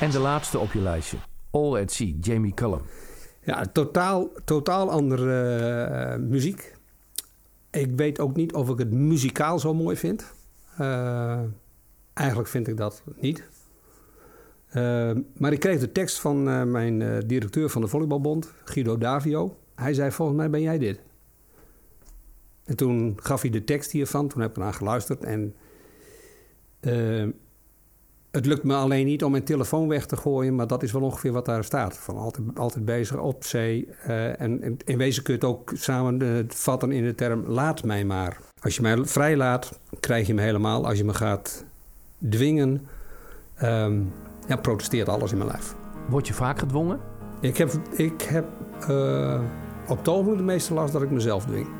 En de laatste op je lijstje. All at Sea, Jamie Cullum. Ja, totaal, totaal andere eh, muziek. Ik weet ook niet of ik het muzikaal zo mooi vind. Eh, eigenlijk vind ik dat niet. Eh, maar ik kreeg de tekst van eh, mijn eh, directeur van de Volleybalbond, Guido Davio. Hij zei, volgens mij ben jij dit. En toen gaf hij de tekst hiervan. Toen heb ik naar geluisterd. En het lukt me alleen niet om mijn telefoon weg te gooien, maar dat is wel ongeveer wat daar staat. Van altijd, altijd bezig op zee. eh, en, in wezen kun je het ook samenvatten in de term laat mij maar. Als je mij vrijlaat, krijg je me helemaal. Als je me gaat dwingen, ehm, ja, protesteert alles in mijn lijf. Word je vaak gedwongen? Ik heb, ik heb eh, op het ogenblik de meeste last dat ik mezelf dwing.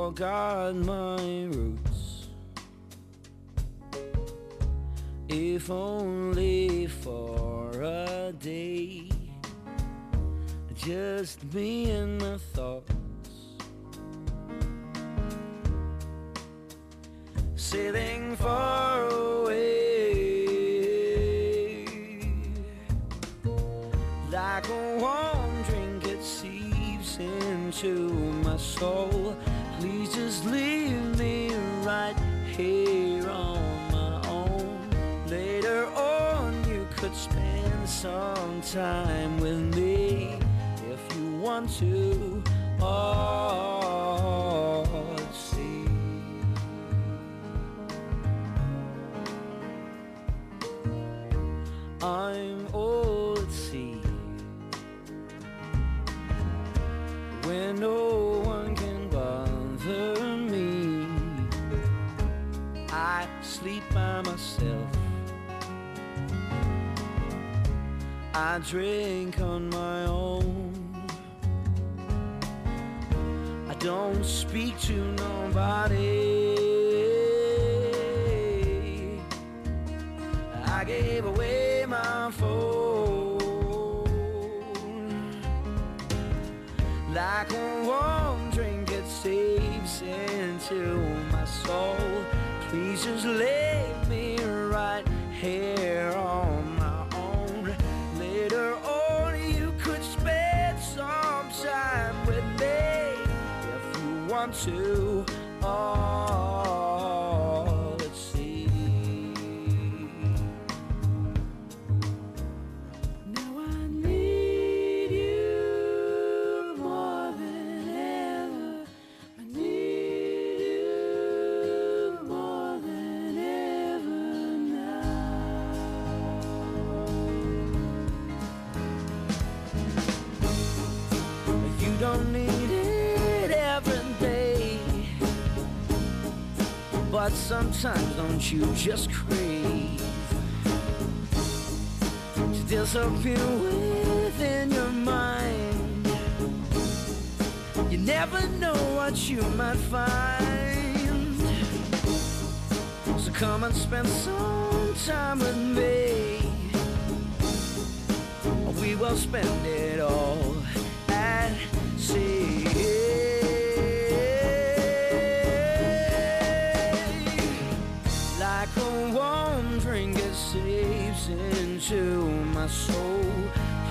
Or guard my roots. If only for a day, just me and my thoughts. sailing far away like a warm drink it seeps into my soul leave me right here on my own. Later on you could spend some time with me if you want to. Oh see. I'm old sea where no sleep by myself. I drink on my own. I don't speak to nobody. I gave away my phone like a warm drink it seeps into my soul. Just leave me right here on my own. Later on, you could spend some time with me if you want to. Sometimes don't you just crave to disappear within your mind? You never know what you might find. So come and spend some time with me. We will spend it all at sea. Into my soul.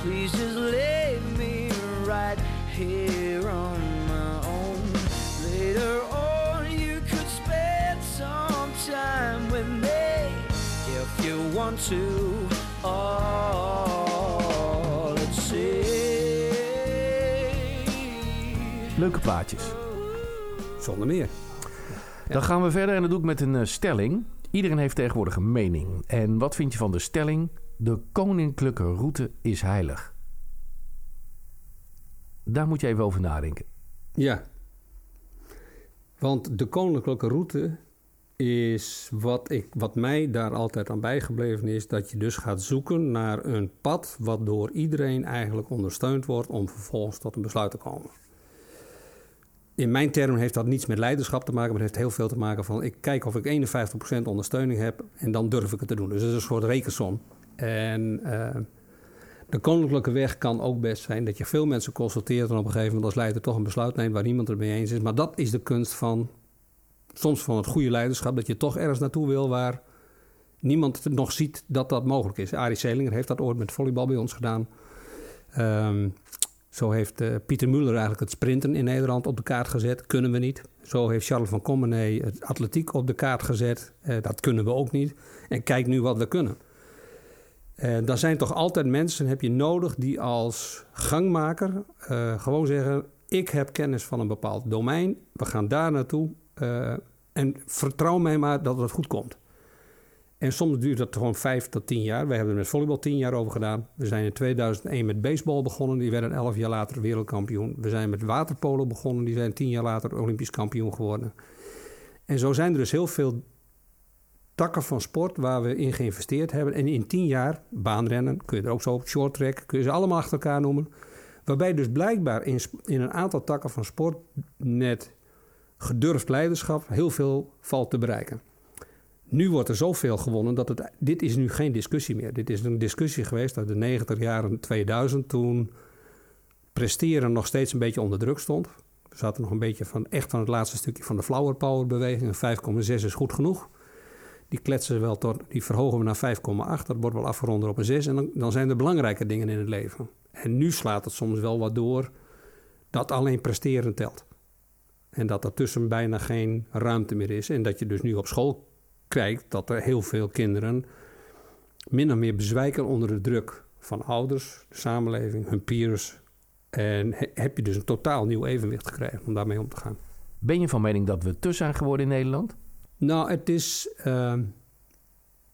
Please just leave me right here on my own. Later on, you could spend some time with me if you want to. Oh, let's see. Leuke plaatjes. Zonder meer. Dan gaan we verder en dat doe ik met een eh, stelling. Iedereen heeft tegenwoordig een mening. En wat vind je van de stelling? De koninklijke route is heilig. Daar moet je even over nadenken. Ja. Want de koninklijke route is wat, ik, wat mij daar altijd aan bijgebleven is... dat je dus gaat zoeken naar een pad... wat door iedereen eigenlijk ondersteund wordt... om vervolgens tot een besluit te komen. In mijn term heeft dat niets met leiderschap te maken... maar het heeft heel veel te maken van... ik kijk of ik 51% ondersteuning heb... en dan durf ik het te doen. Dus het is een soort rekensom. En... eh, de koninklijke weg kan ook best zijn dat je veel mensen consulteert en op een gegeven moment als leider toch een besluit neemt waar niemand het mee eens is. Maar dat is de kunst van soms van het goede leiderschap, dat je toch ergens naartoe wil waar niemand nog ziet dat dat mogelijk is. Arie Selinger heeft dat ooit met volleybal bij ons gedaan. Ehm, zo heeft eh, Pieter Muller eigenlijk het sprinten in Nederland op de kaart gezet. Kunnen we niet. Zo heeft Charles van Commenee het atletiek op de kaart gezet. Eh, dat kunnen we ook niet. En kijk nu wat we kunnen. En dan zijn toch altijd mensen, heb je nodig, die als gangmaker eh, gewoon zeggen: Ik heb kennis van een bepaald domein, we gaan daar naartoe. eh, en vertrouw mij maar dat het goed komt. En soms duurt dat gewoon vijf tot tien jaar. Wij hebben er met volleybal tien jaar over gedaan. We zijn in 2001 met baseball begonnen. Die werden elf jaar later wereldkampioen. We zijn met waterpolo begonnen. Die zijn tien jaar later olympisch kampioen geworden. En zo zijn er dus heel veel takken van sport waar we in geïnvesteerd hebben. En in tien jaar, baanrennen, kun je er ook zo op, short track, kun je ze allemaal achter elkaar noemen. Waarbij dus blijkbaar in, in een aantal takken van sport met gedurfd leiderschap heel veel valt te bereiken. Nu wordt er zoveel gewonnen dat het, dit is nu geen discussie meer. Dit is een discussie geweest uit de 90 jaren 2000 toen presteren nog steeds een beetje onder druk stond. We zaten nog een beetje van echt van het laatste stukje van de flower power beweging. Een 5,6 is goed genoeg. Die kletsen we wel tot, die verhogen we naar 5,8. Dat wordt wel afgerond op een 6. En dan, dan zijn er belangrijke dingen in het leven. En nu slaat het soms wel wat door dat alleen presteren telt. En dat er tussen bijna geen ruimte meer is. En dat je dus nu op school krijgt dat er heel veel kinderen min of meer bezwijken onder de druk van ouders, de samenleving, hun peers. En he- heb je dus een totaal nieuw evenwicht gekregen om daarmee om te gaan. Ben je van mening dat we te zijn geworden in Nederland? Nou, het is uh,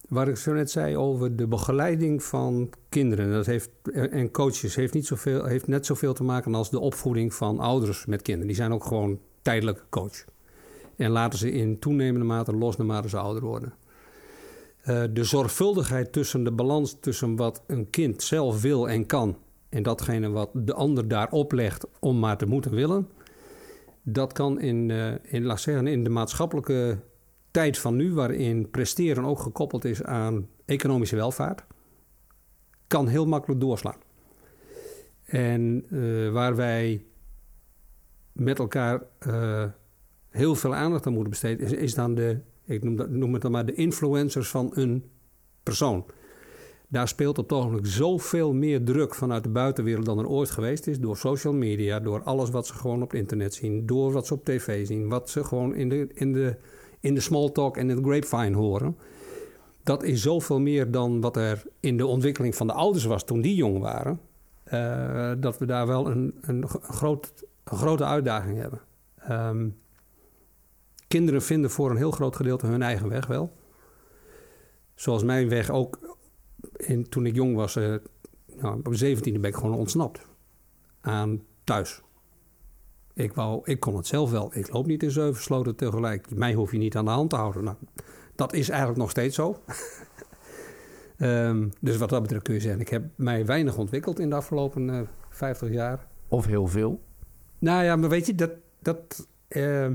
waar ik zo net zei over de begeleiding van kinderen. Dat heeft, en coaches heeft, niet zoveel, heeft net zoveel te maken als de opvoeding van ouders met kinderen. Die zijn ook gewoon tijdelijk coach. En laten ze in toenemende mate los naarmate ze ouder worden. Eh, de zorgvuldigheid tussen de balans tussen wat een kind zelf wil en kan en datgene wat de ander daar oplegt om maar te moeten willen, dat kan in, eh, in, laat zeggen, in de maatschappelijke tijd van nu, waarin presteren ook gekoppeld is aan economische welvaart, kan heel makkelijk doorslaan. En eh, waar wij met elkaar eh, heel veel aandacht aan moeten besteden, is, dan de, ik noem, dat, het dan maar de influencers van een persoon. Daar speelt op het ogenblik zoveel meer druk vanuit de buitenwereld dan er ooit geweest is. Door social media, door alles wat ze gewoon op internet zien, door wat ze op tv zien, wat ze gewoon in de, in de, in de small talk en in de grapevine horen. Dat is zoveel meer dan wat er in de ontwikkeling van de ouders was toen die jong waren. Uh, dat we daar wel een, een, grote uitdaging hebben. Um, kinderen vinden voor een heel groot gedeelte hun eigen weg wel. Zoals mijn weg ook in, toen ik jong was, uh, nou, op 17 ben ik gewoon ontsnapt aan thuis. Ik, wou, ik kon het zelf wel. Ik loop niet in zeven sloten tegelijk. Mij hoef je niet aan de hand te houden. Nou, dat is eigenlijk nog steeds zo. um, (laughs) dus wat dat betreft kun je zeggen, ik heb mij weinig ontwikkeld in de afgelopen uh, 50 jaar. Of heel veel? Nou ja, maar weet je, dat, dat, uh,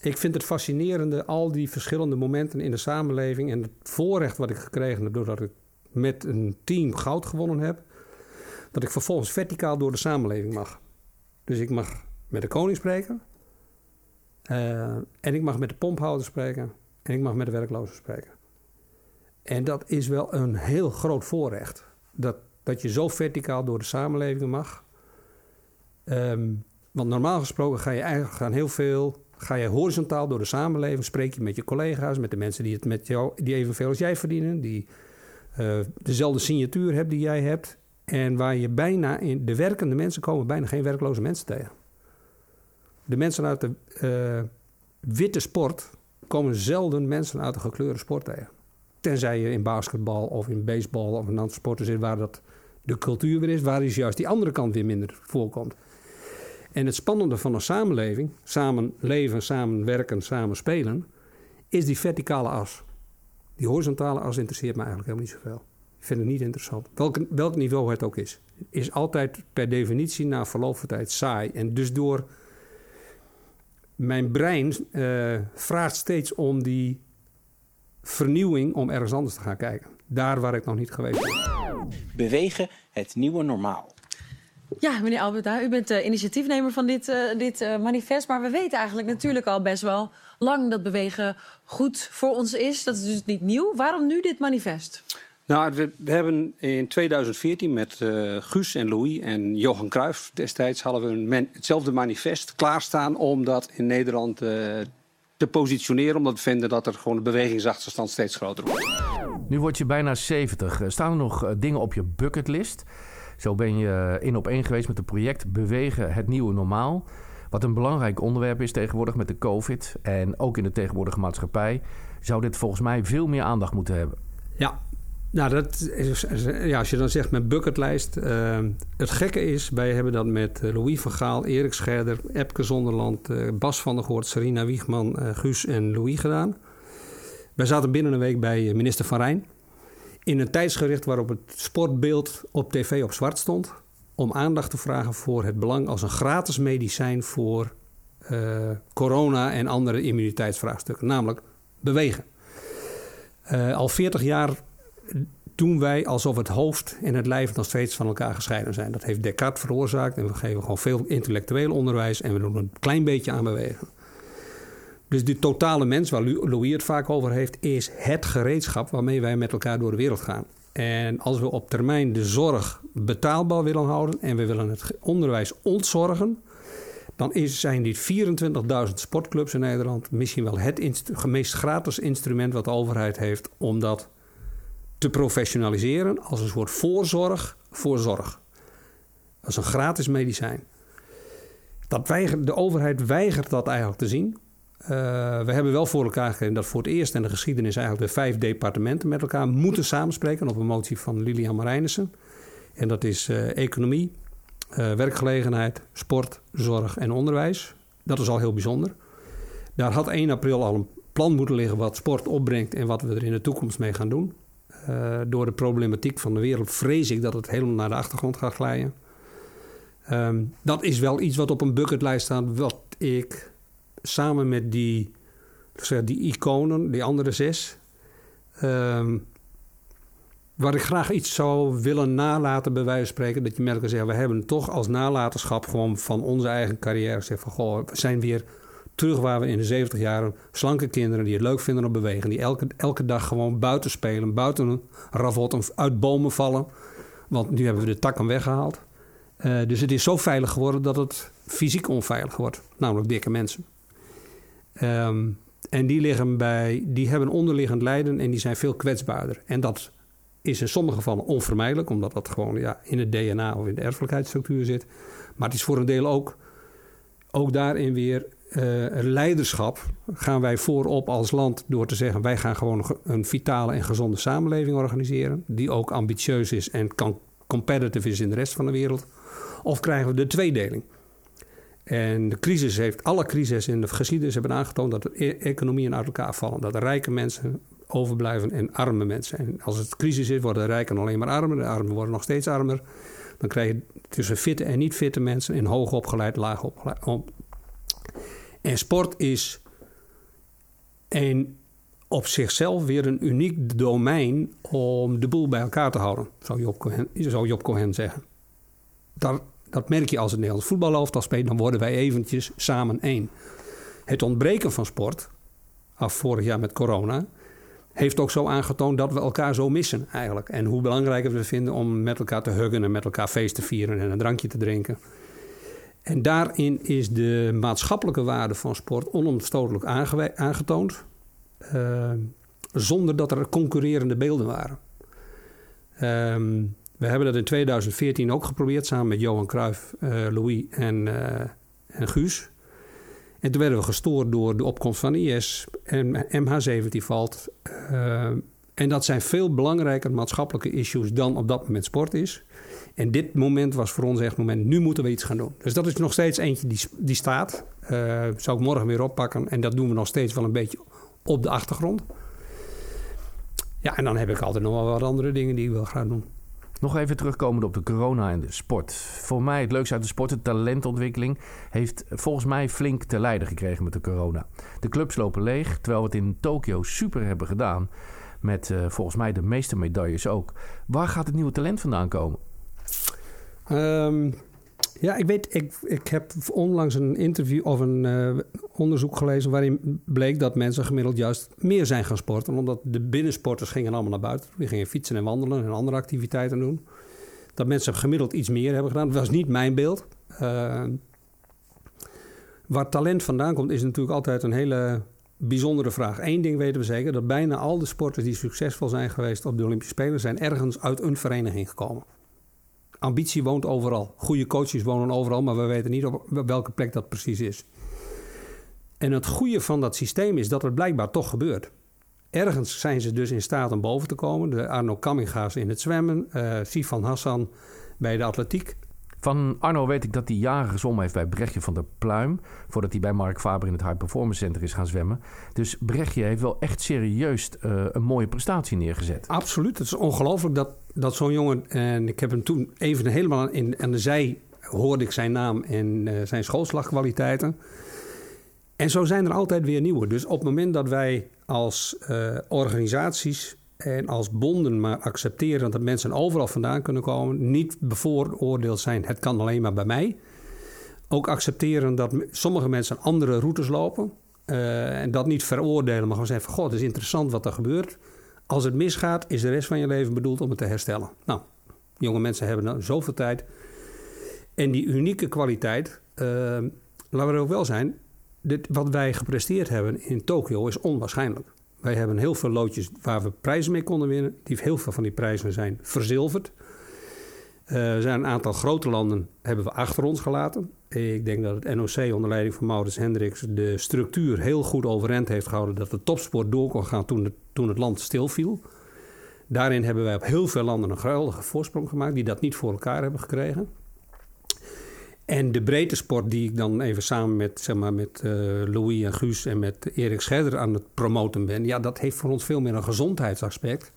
ik vind het fascinerende, al die verschillende momenten in de samenleving en het voorrecht wat ik gekregen heb doordat ik met een team goud gewonnen heb, dat ik vervolgens verticaal door de samenleving mag. Dus ik mag met de koning spreken, uh, en ik mag met de pomphouder spreken, en ik mag met de werklozen spreken. En dat is wel een heel groot voorrecht. Dat, dat je zo verticaal door de samenleving mag. Um, want normaal gesproken ga je eigenlijk gaan heel veel. Ga je horizontaal door de samenleving, spreek je met je collega's, met de mensen die het met jou, die evenveel als jij verdienen, die uh, dezelfde signatuur hebben die jij hebt. En waar je bijna in de werkende mensen komen bijna geen werkloze mensen tegen. De mensen uit de uh, witte sport komen zelden mensen uit de gekleurde sport tegen. Tenzij je in basketbal of in baseball of een andere sporten zit waar dat de cultuur weer is, waar is juist die andere kant weer minder voorkomt. En het spannende van een samenleving, samen leven, samen werken, samen spelen, is die verticale as. Die horizontale as interesseert me eigenlijk helemaal niet zoveel. Ik vind het niet interessant. Welk, welk niveau het ook is. Is altijd per definitie na verloop van tijd saai. En dus door mijn brein uh, vraagt steeds om die vernieuwing om ergens anders te gaan kijken. Daar waar ik nog niet geweest ben. Bewegen, het nieuwe normaal. Ja, meneer Alberta, u bent uh, initiatiefnemer van dit, uh, dit uh, manifest. Maar we weten eigenlijk natuurlijk al best wel lang dat bewegen goed voor ons is. Dat is dus niet nieuw. Waarom nu dit manifest? Nou, we, we hebben in 2014 met Guus en Louis en Johan Cruijff destijds hadden we een hetzelfde manifest klaarstaan om dat in Nederland te positioneren. Omdat we vinden dat er gewoon de bewegingsachterstand steeds groter wordt. Nu word je bijna 70. Staan er nog dingen op je bucketlist? Zo ben je in op één geweest met het project Bewegen het Nieuwe Normaal. Wat een belangrijk onderwerp is tegenwoordig met de COVID. En ook in de tegenwoordige maatschappij zou dit volgens mij veel meer aandacht moeten hebben. Ja, nou, dat is, ja, als je dan zegt met bucketlijst. Uh, het gekke is, wij hebben dat met eh, Louis van Gaal, Erik Scherder, Epke Zonderland, uh, Bas van der Goort, Sarina Wiegman, uh, Guus en Louis gedaan. Wij zaten binnen een week bij minister Van Rijn in een tijdsgericht waarop het sportbeeld op tv op zwart stond. Om aandacht te vragen voor het belang als een gratis medicijn voor corona en andere immuniteitsvraagstukken. Namelijk bewegen. Al 40 jaar doen wij alsof het hoofd en het lijf nog steeds van elkaar gescheiden zijn. Dat heeft Descartes veroorzaakt en we geven gewoon veel intellectueel onderwijs en we doen een klein beetje aan bewegen. Dus die totale mens, waar Louis het vaak over heeft, is het gereedschap waarmee wij met elkaar door de wereld gaan. En als we op termijn de zorg betaalbaar willen houden en we willen het onderwijs ontzorgen, dan is, zijn die 24.000 sportclubs in Nederland misschien wel het meest gratis instrument wat de overheid heeft om dat te professionaliseren als een soort voorzorg voor zorg. Als een gratis medicijn. Dat de overheid weigert dat eigenlijk te zien. Uh, we hebben wel voor elkaar gekregen dat voor het eerst in de geschiedenis eigenlijk de vijf departementen met elkaar moeten samenspreken op een motie van Lilian Marijnissen. En dat is uh, economie, uh, werkgelegenheid, sport, zorg en onderwijs. Dat is al heel bijzonder. Daar had 1 april al een plan moeten liggen wat sport opbrengt en wat we er in de toekomst mee gaan doen. Eh, door de problematiek van de wereld vrees ik dat het helemaal naar de achtergrond gaat glijden. Ehm, dat is wel iets wat op een bucketlijst staat, wat ik samen met die, zeg, die iconen, die andere zes, ehm, waar ik graag iets zou willen nalaten, bij wijze van spreken, dat je elkaar zegt, we hebben toch als nalatenschap gewoon van onze eigen carrière gezegd van, goh, we zijn weer terug waar we in de 70 jaren slanke kinderen die het leuk vinden om bewegen, die elke, elke dag gewoon buiten spelen, buiten een ravot, uit bomen vallen. Want nu hebben we de takken weggehaald. Uh, dus het is zo veilig geworden dat het fysiek onveilig wordt, namelijk dikke mensen. Um, en die, liggen bij, die hebben onderliggend lijden en die zijn veel kwetsbaarder. En dat is in sommige gevallen onvermijdelijk, omdat dat gewoon ja, in het DNA of in de erfelijkheidsstructuur zit. Maar het is voor een deel ook, ook daarin weer uh, leiderschap. Gaan wij voorop als land door te zeggen: wij gaan gewoon een vitale en gezonde samenleving organiseren. Die ook ambitieus is en kan competitive is in de rest van de wereld. Of krijgen we de tweedeling? En de crisis heeft, alle crises in de geschiedenis hebben aangetoond dat de e-, economieën uit elkaar vallen. Dat de rijke mensen overblijven en arme mensen. En als het crisis is, worden de rijken alleen maar armer. De armen worden nog steeds armer. Dan krijg je tussen fitte en niet fitte mensen en hoog opgeleid, laag opgeleid. En sport is een, op zichzelf weer een uniek domein om de boel bij elkaar te houden, zou Job Cohen, zou Job Cohen zeggen. Dat merk je als het Nederlands voetbalelftal speelt, dan worden wij eventjes samen één. Het ontbreken van sport, af vorig jaar met corona, heeft ook zo aangetoond dat we elkaar zo missen eigenlijk. En hoe belangrijk we het vinden om met elkaar te huggen en met elkaar feest te vieren en een drankje te drinken. En daarin is de maatschappelijke waarde van sport onomstotelijk aangetoond. Uh, zonder dat er concurrerende beelden waren. Uh, we hebben dat in 2014 ook geprobeerd samen met Johan Cruijff, uh, Louis en, uh, en Guus. En toen werden we gestoord door de opkomst van IS en MH17 valt. en dat zijn veel belangrijker maatschappelijke issues dan op dat moment sport is. En dit moment was voor ons echt moment, nu moeten we iets gaan doen. Dus dat is nog steeds eentje die, die staat. Uh, zou ik morgen weer oppakken. En dat doen we nog steeds wel een beetje op de achtergrond. Ja, en dan heb ik altijd nog wel wat andere dingen die ik wil gaan doen. Nog even terugkomend op de corona en de sport. Voor mij het leukste uit de sport, de talentontwikkeling, heeft volgens mij flink te lijden gekregen met de corona. De clubs lopen leeg, terwijl we het in Tokio super hebben gedaan. Met uh, volgens mij de meeste medailles ook. Waar gaat het nieuwe talent vandaan komen? Um, ja, ik weet, ik, ik heb onlangs een interview of een uh, onderzoek gelezen waarin bleek dat mensen gemiddeld juist meer zijn gaan sporten. Omdat de binnensporters gingen allemaal naar buiten. Die gingen fietsen en wandelen en andere activiteiten doen. Dat mensen gemiddeld iets meer hebben gedaan. Dat was niet mijn beeld. Uh, waar talent vandaan komt is natuurlijk altijd een hele bijzondere vraag. Eén ding weten we zeker, dat bijna al de sporters die succesvol zijn geweest op de Olympische Spelen zijn ergens uit een vereniging gekomen ambitie woont overal. Goede coaches wonen overal, maar we weten niet op welke plek dat precies is. En het goede van dat systeem is dat het blijkbaar toch gebeurt. Ergens zijn ze dus in staat om boven te komen. De Arno Kamminga's in het zwemmen, uh, Sifan Hassan bij de atletiek. Van Arno weet ik dat hij jaren gezwommen heeft bij Brechtje van der Pluim. Voordat hij bij Mark Faber in het High Performance Center is gaan zwemmen. Dus Brechtje heeft wel echt serieus uh, een mooie prestatie neergezet. Absoluut. Het is ongelooflijk dat, dat zo'n jongen... En ik heb hem toen even helemaal in, aan de zij hoorde ik zijn naam en uh, zijn schoolslagkwaliteiten. En zo zijn er altijd weer nieuwe. Dus op het moment dat wij als uh, organisaties en als bonden maar accepteren dat mensen overal vandaan kunnen komen, niet bevooroordeeld zijn, het kan alleen maar bij mij. Ook accepteren dat sommige mensen andere routes lopen uh, en dat niet veroordelen, maar gewoon zeggen van, goh, het is interessant wat er gebeurt. Als het misgaat, is de rest van je leven bedoeld om het te herstellen. Nou, jonge mensen hebben dan zoveel tijd. En die unieke kwaliteit, uh, laten we er ook wel zijn, dit, wat wij gepresteerd hebben in Tokio is onwaarschijnlijk. Wij hebben heel veel loodjes waar we prijzen mee konden winnen. Die, heel veel van die prijzen zijn verzilverd. Uh, er zijn een aantal grote landen hebben we achter ons gelaten. Ik denk dat het NOC onder leiding van Maurits Hendricks de structuur heel goed overeind heeft gehouden. Dat de topsport door kon gaan toen, toen het land stilviel. Daarin hebben wij op heel veel landen een geweldige voorsprong gemaakt die dat niet voor elkaar hebben gekregen. En de breedte sport die ik dan even samen met, zeg maar, met eh, Louis en Guus en met Erik Scherder aan het promoten ben, ja, dat heeft voor ons veel meer een gezondheidsaspect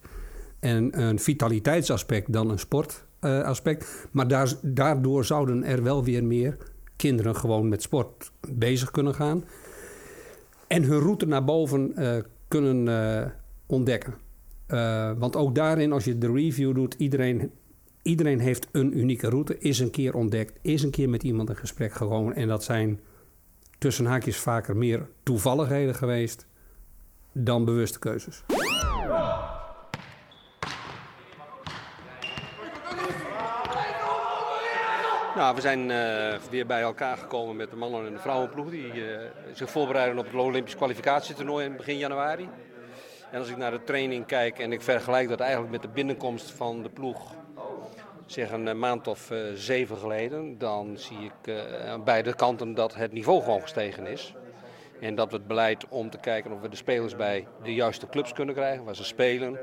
en een vitaliteitsaspect dan een sportaspect. maar daar, daardoor zouden er wel weer meer kinderen gewoon met sport bezig kunnen gaan en hun route naar boven eh, kunnen eh, ontdekken. Eh, want ook daarin, als je de review doet, iedereen, iedereen heeft een unieke route, is een keer ontdekt, is een keer met iemand in gesprek gekomen. En dat zijn tussen haakjes vaker meer toevalligheden geweest dan bewuste keuzes. Nou, we zijn uh, weer bij elkaar gekomen met de mannen- en de vrouwenploeg. Die uh, zich voorbereiden op het Olympisch kwalificatietoernooi in begin januari. En als ik naar de training kijk en ik vergelijk dat eigenlijk met de binnenkomst van de ploeg, zeg een eh, maand of uh, zeven geleden, dan zie ik aan beide kanten dat het niveau gewoon gestegen is. En dat we het beleid om te kijken of we de spelers bij de juiste clubs kunnen krijgen, waar ze spelen,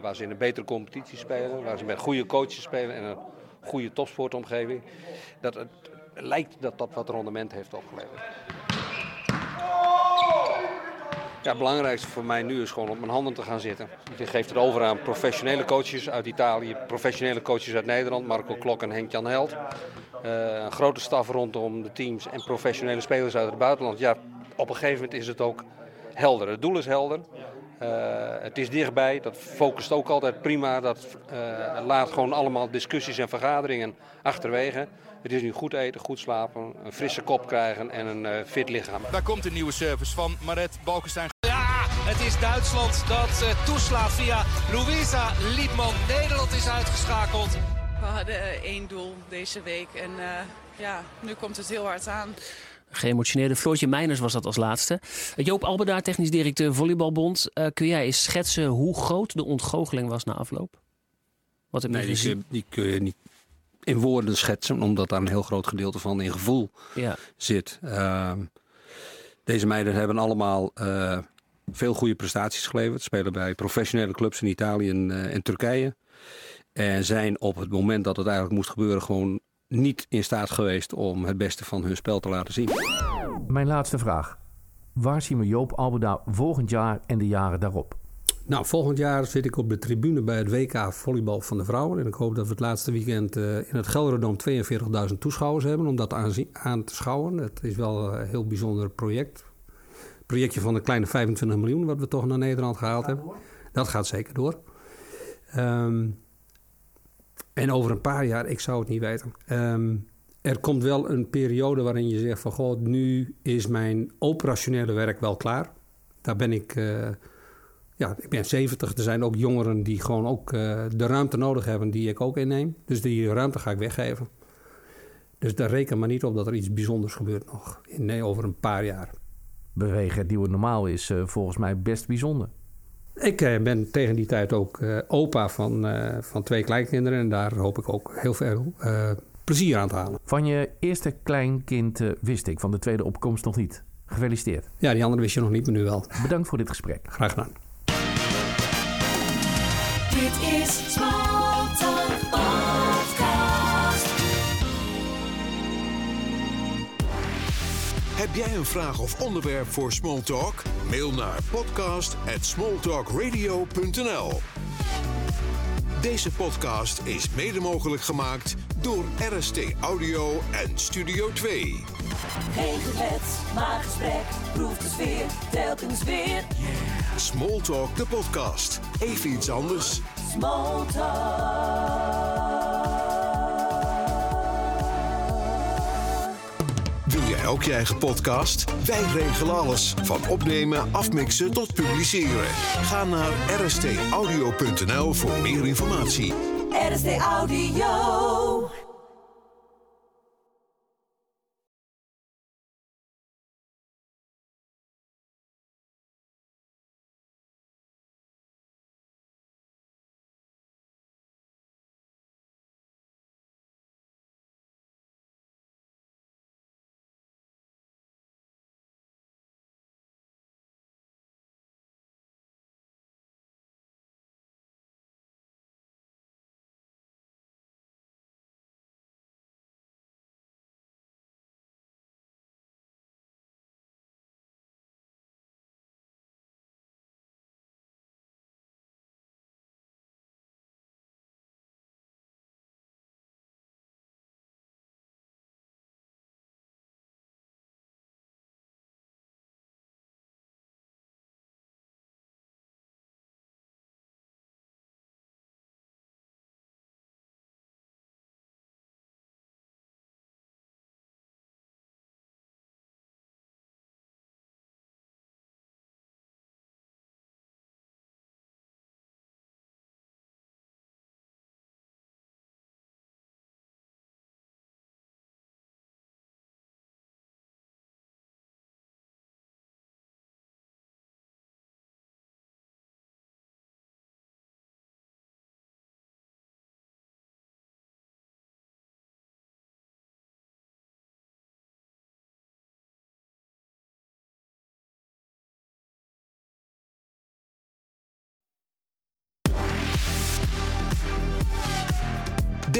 waar ze in een betere competitie spelen, waar ze met goede coaches spelen en een goede topsportomgeving. Dat het lijkt dat dat wat rendement heeft opgeleverd. Ja, het belangrijkste voor mij nu is gewoon op mijn handen te gaan zitten. Ik geef het over aan professionele coaches uit Italië, professionele coaches uit Nederland, Marco Klok en Henk-Jan Held. Uh, een grote staf rondom de teams en professionele spelers uit het buitenland. Ja, op een gegeven moment is het ook helder. Het doel is helder. Uh, het is dichtbij, dat focust ook altijd prima. Dat uh, laat gewoon allemaal discussies en vergaderingen achterwege. Het is nu goed eten, goed slapen, een frisse kop krijgen en een fit lichaam. Daar komt een nieuwe service van Maret Balkenstein. Het is Duitsland dat toeslaat via Louisa Liepman. Nederland is uitgeschakeld. We hadden één doel deze week en ja, nu komt het heel hard aan geëmotioneerde. Floortje Meiners was dat als laatste. Joop Albedaar, technisch directeur Volleybalbond. Uh, kun jij eens schetsen hoe groot de ontgoocheling was na afloop? Wat heb je nee, gezien? Die, die kun je niet in woorden schetsen, omdat daar een heel groot gedeelte van in gevoel ja. zit. Uh, deze meiden hebben allemaal uh, veel goede prestaties geleverd. Spelen bij professionele clubs in Italië en, uh, en Turkije. En zijn op het moment dat het eigenlijk moest gebeuren gewoon niet in staat geweest om het beste van hun spel te laten zien. Mijn laatste vraag. Waar zien we Joop Albeda volgend jaar en de jaren daarop? Nou, volgend jaar zit ik op de tribune bij het WK volleybal van de vrouwen. En ik hoop dat we het laatste weekend uh, in het Gelderdoom 42.000 toeschouwers hebben om dat aan, aan, te schouwen. Het is wel een heel bijzonder project. Projectje van een kleine 25 miljoen wat we toch naar Nederland gehaald hebben. Dat gaat zeker door. Um, en over een paar jaar, ik zou het niet weten. Um, er komt wel een periode waarin je zegt van... God, nu is mijn operationele werk wel klaar. Daar ben ik... Uh, ja, ik ben 70. Er zijn ook jongeren die gewoon ook uh, de ruimte nodig hebben die ik ook inneem. Dus die ruimte ga ik weggeven. Dus daar reken maar niet op dat er iets bijzonders gebeurt nog. Nee, over een paar jaar. Bewegen het nieuwe normaal is uh, volgens mij best bijzonder. Ik uh, ben tegen die tijd ook uh, opa van, uh, van twee kleinkinderen. En daar hoop ik ook heel veel plezier aan te halen. Van je eerste kleinkind wist ik, van de tweede opkomst nog niet. Gefeliciteerd. Ja, die andere wist je nog niet, maar nu wel. Bedankt voor dit gesprek. Graag gedaan. Dit is jij een vraag of onderwerp voor Smalltalk? Mail naar podcast@smalltalkradio.nl. Deze podcast is mede mogelijk gemaakt door RST Audio en Studio 2. Geen gebed, maar gesprek, proef de sfeer, telkens weer. Smalltalk, de podcast. Even iets anders. Wil ook je eigen podcast? Wij regelen alles. Van opnemen, afmixen tot publiceren. Ga naar rstaudio.nl voor meer informatie. RST Audio.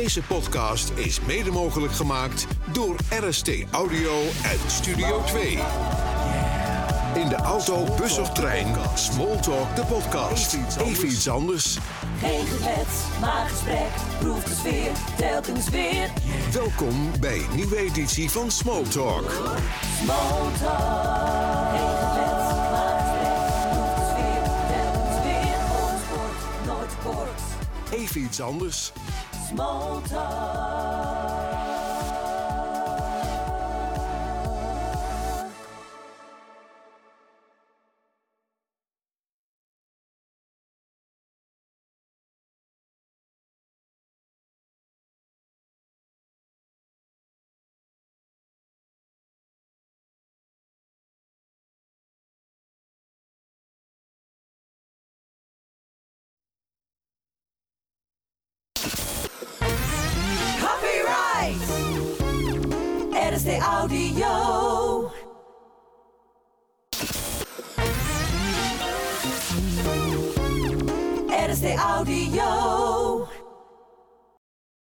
Deze podcast is mede mogelijk gemaakt door RST Audio en Studio 2. In de auto, bus of trein, Smalltalk de podcast. Even iets anders. Geen gebed, maar gesprek. Proef de sfeer, telkens weer. Welkom bij een nieuwe editie van Smalltalk. Smalltalk. Geen gebed, maar gesprek. Proef de sfeer, telkens weer. Nooit kort. Even iets anders. Smalltalk.